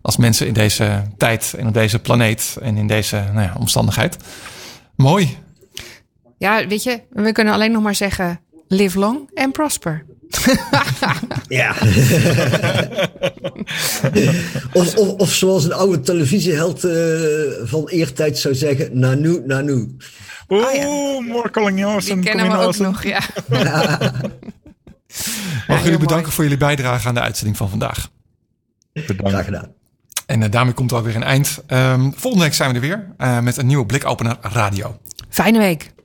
als mensen in deze tijd en op deze planeet en in deze nou ja, omstandigheid. Mooi. Ja, weet je, we kunnen alleen nog maar zeggen: live long and prosper. ja. of, of, of, zoals een oude televisieheld uh, van eertijd zou zeggen: Nanu, Nanu. Oeh, oh, ja. Mark Collinghausen. Die kennen we ook nog, ja. jullie heel bedanken mooi. voor jullie bijdrage aan de uitzending van vandaag. Bedankt. Graag gedaan. En eh, daarmee komt er alweer een eind. Ehm, volgende week zijn we er weer eh, met een nieuwe blikopener radio. Fijne week.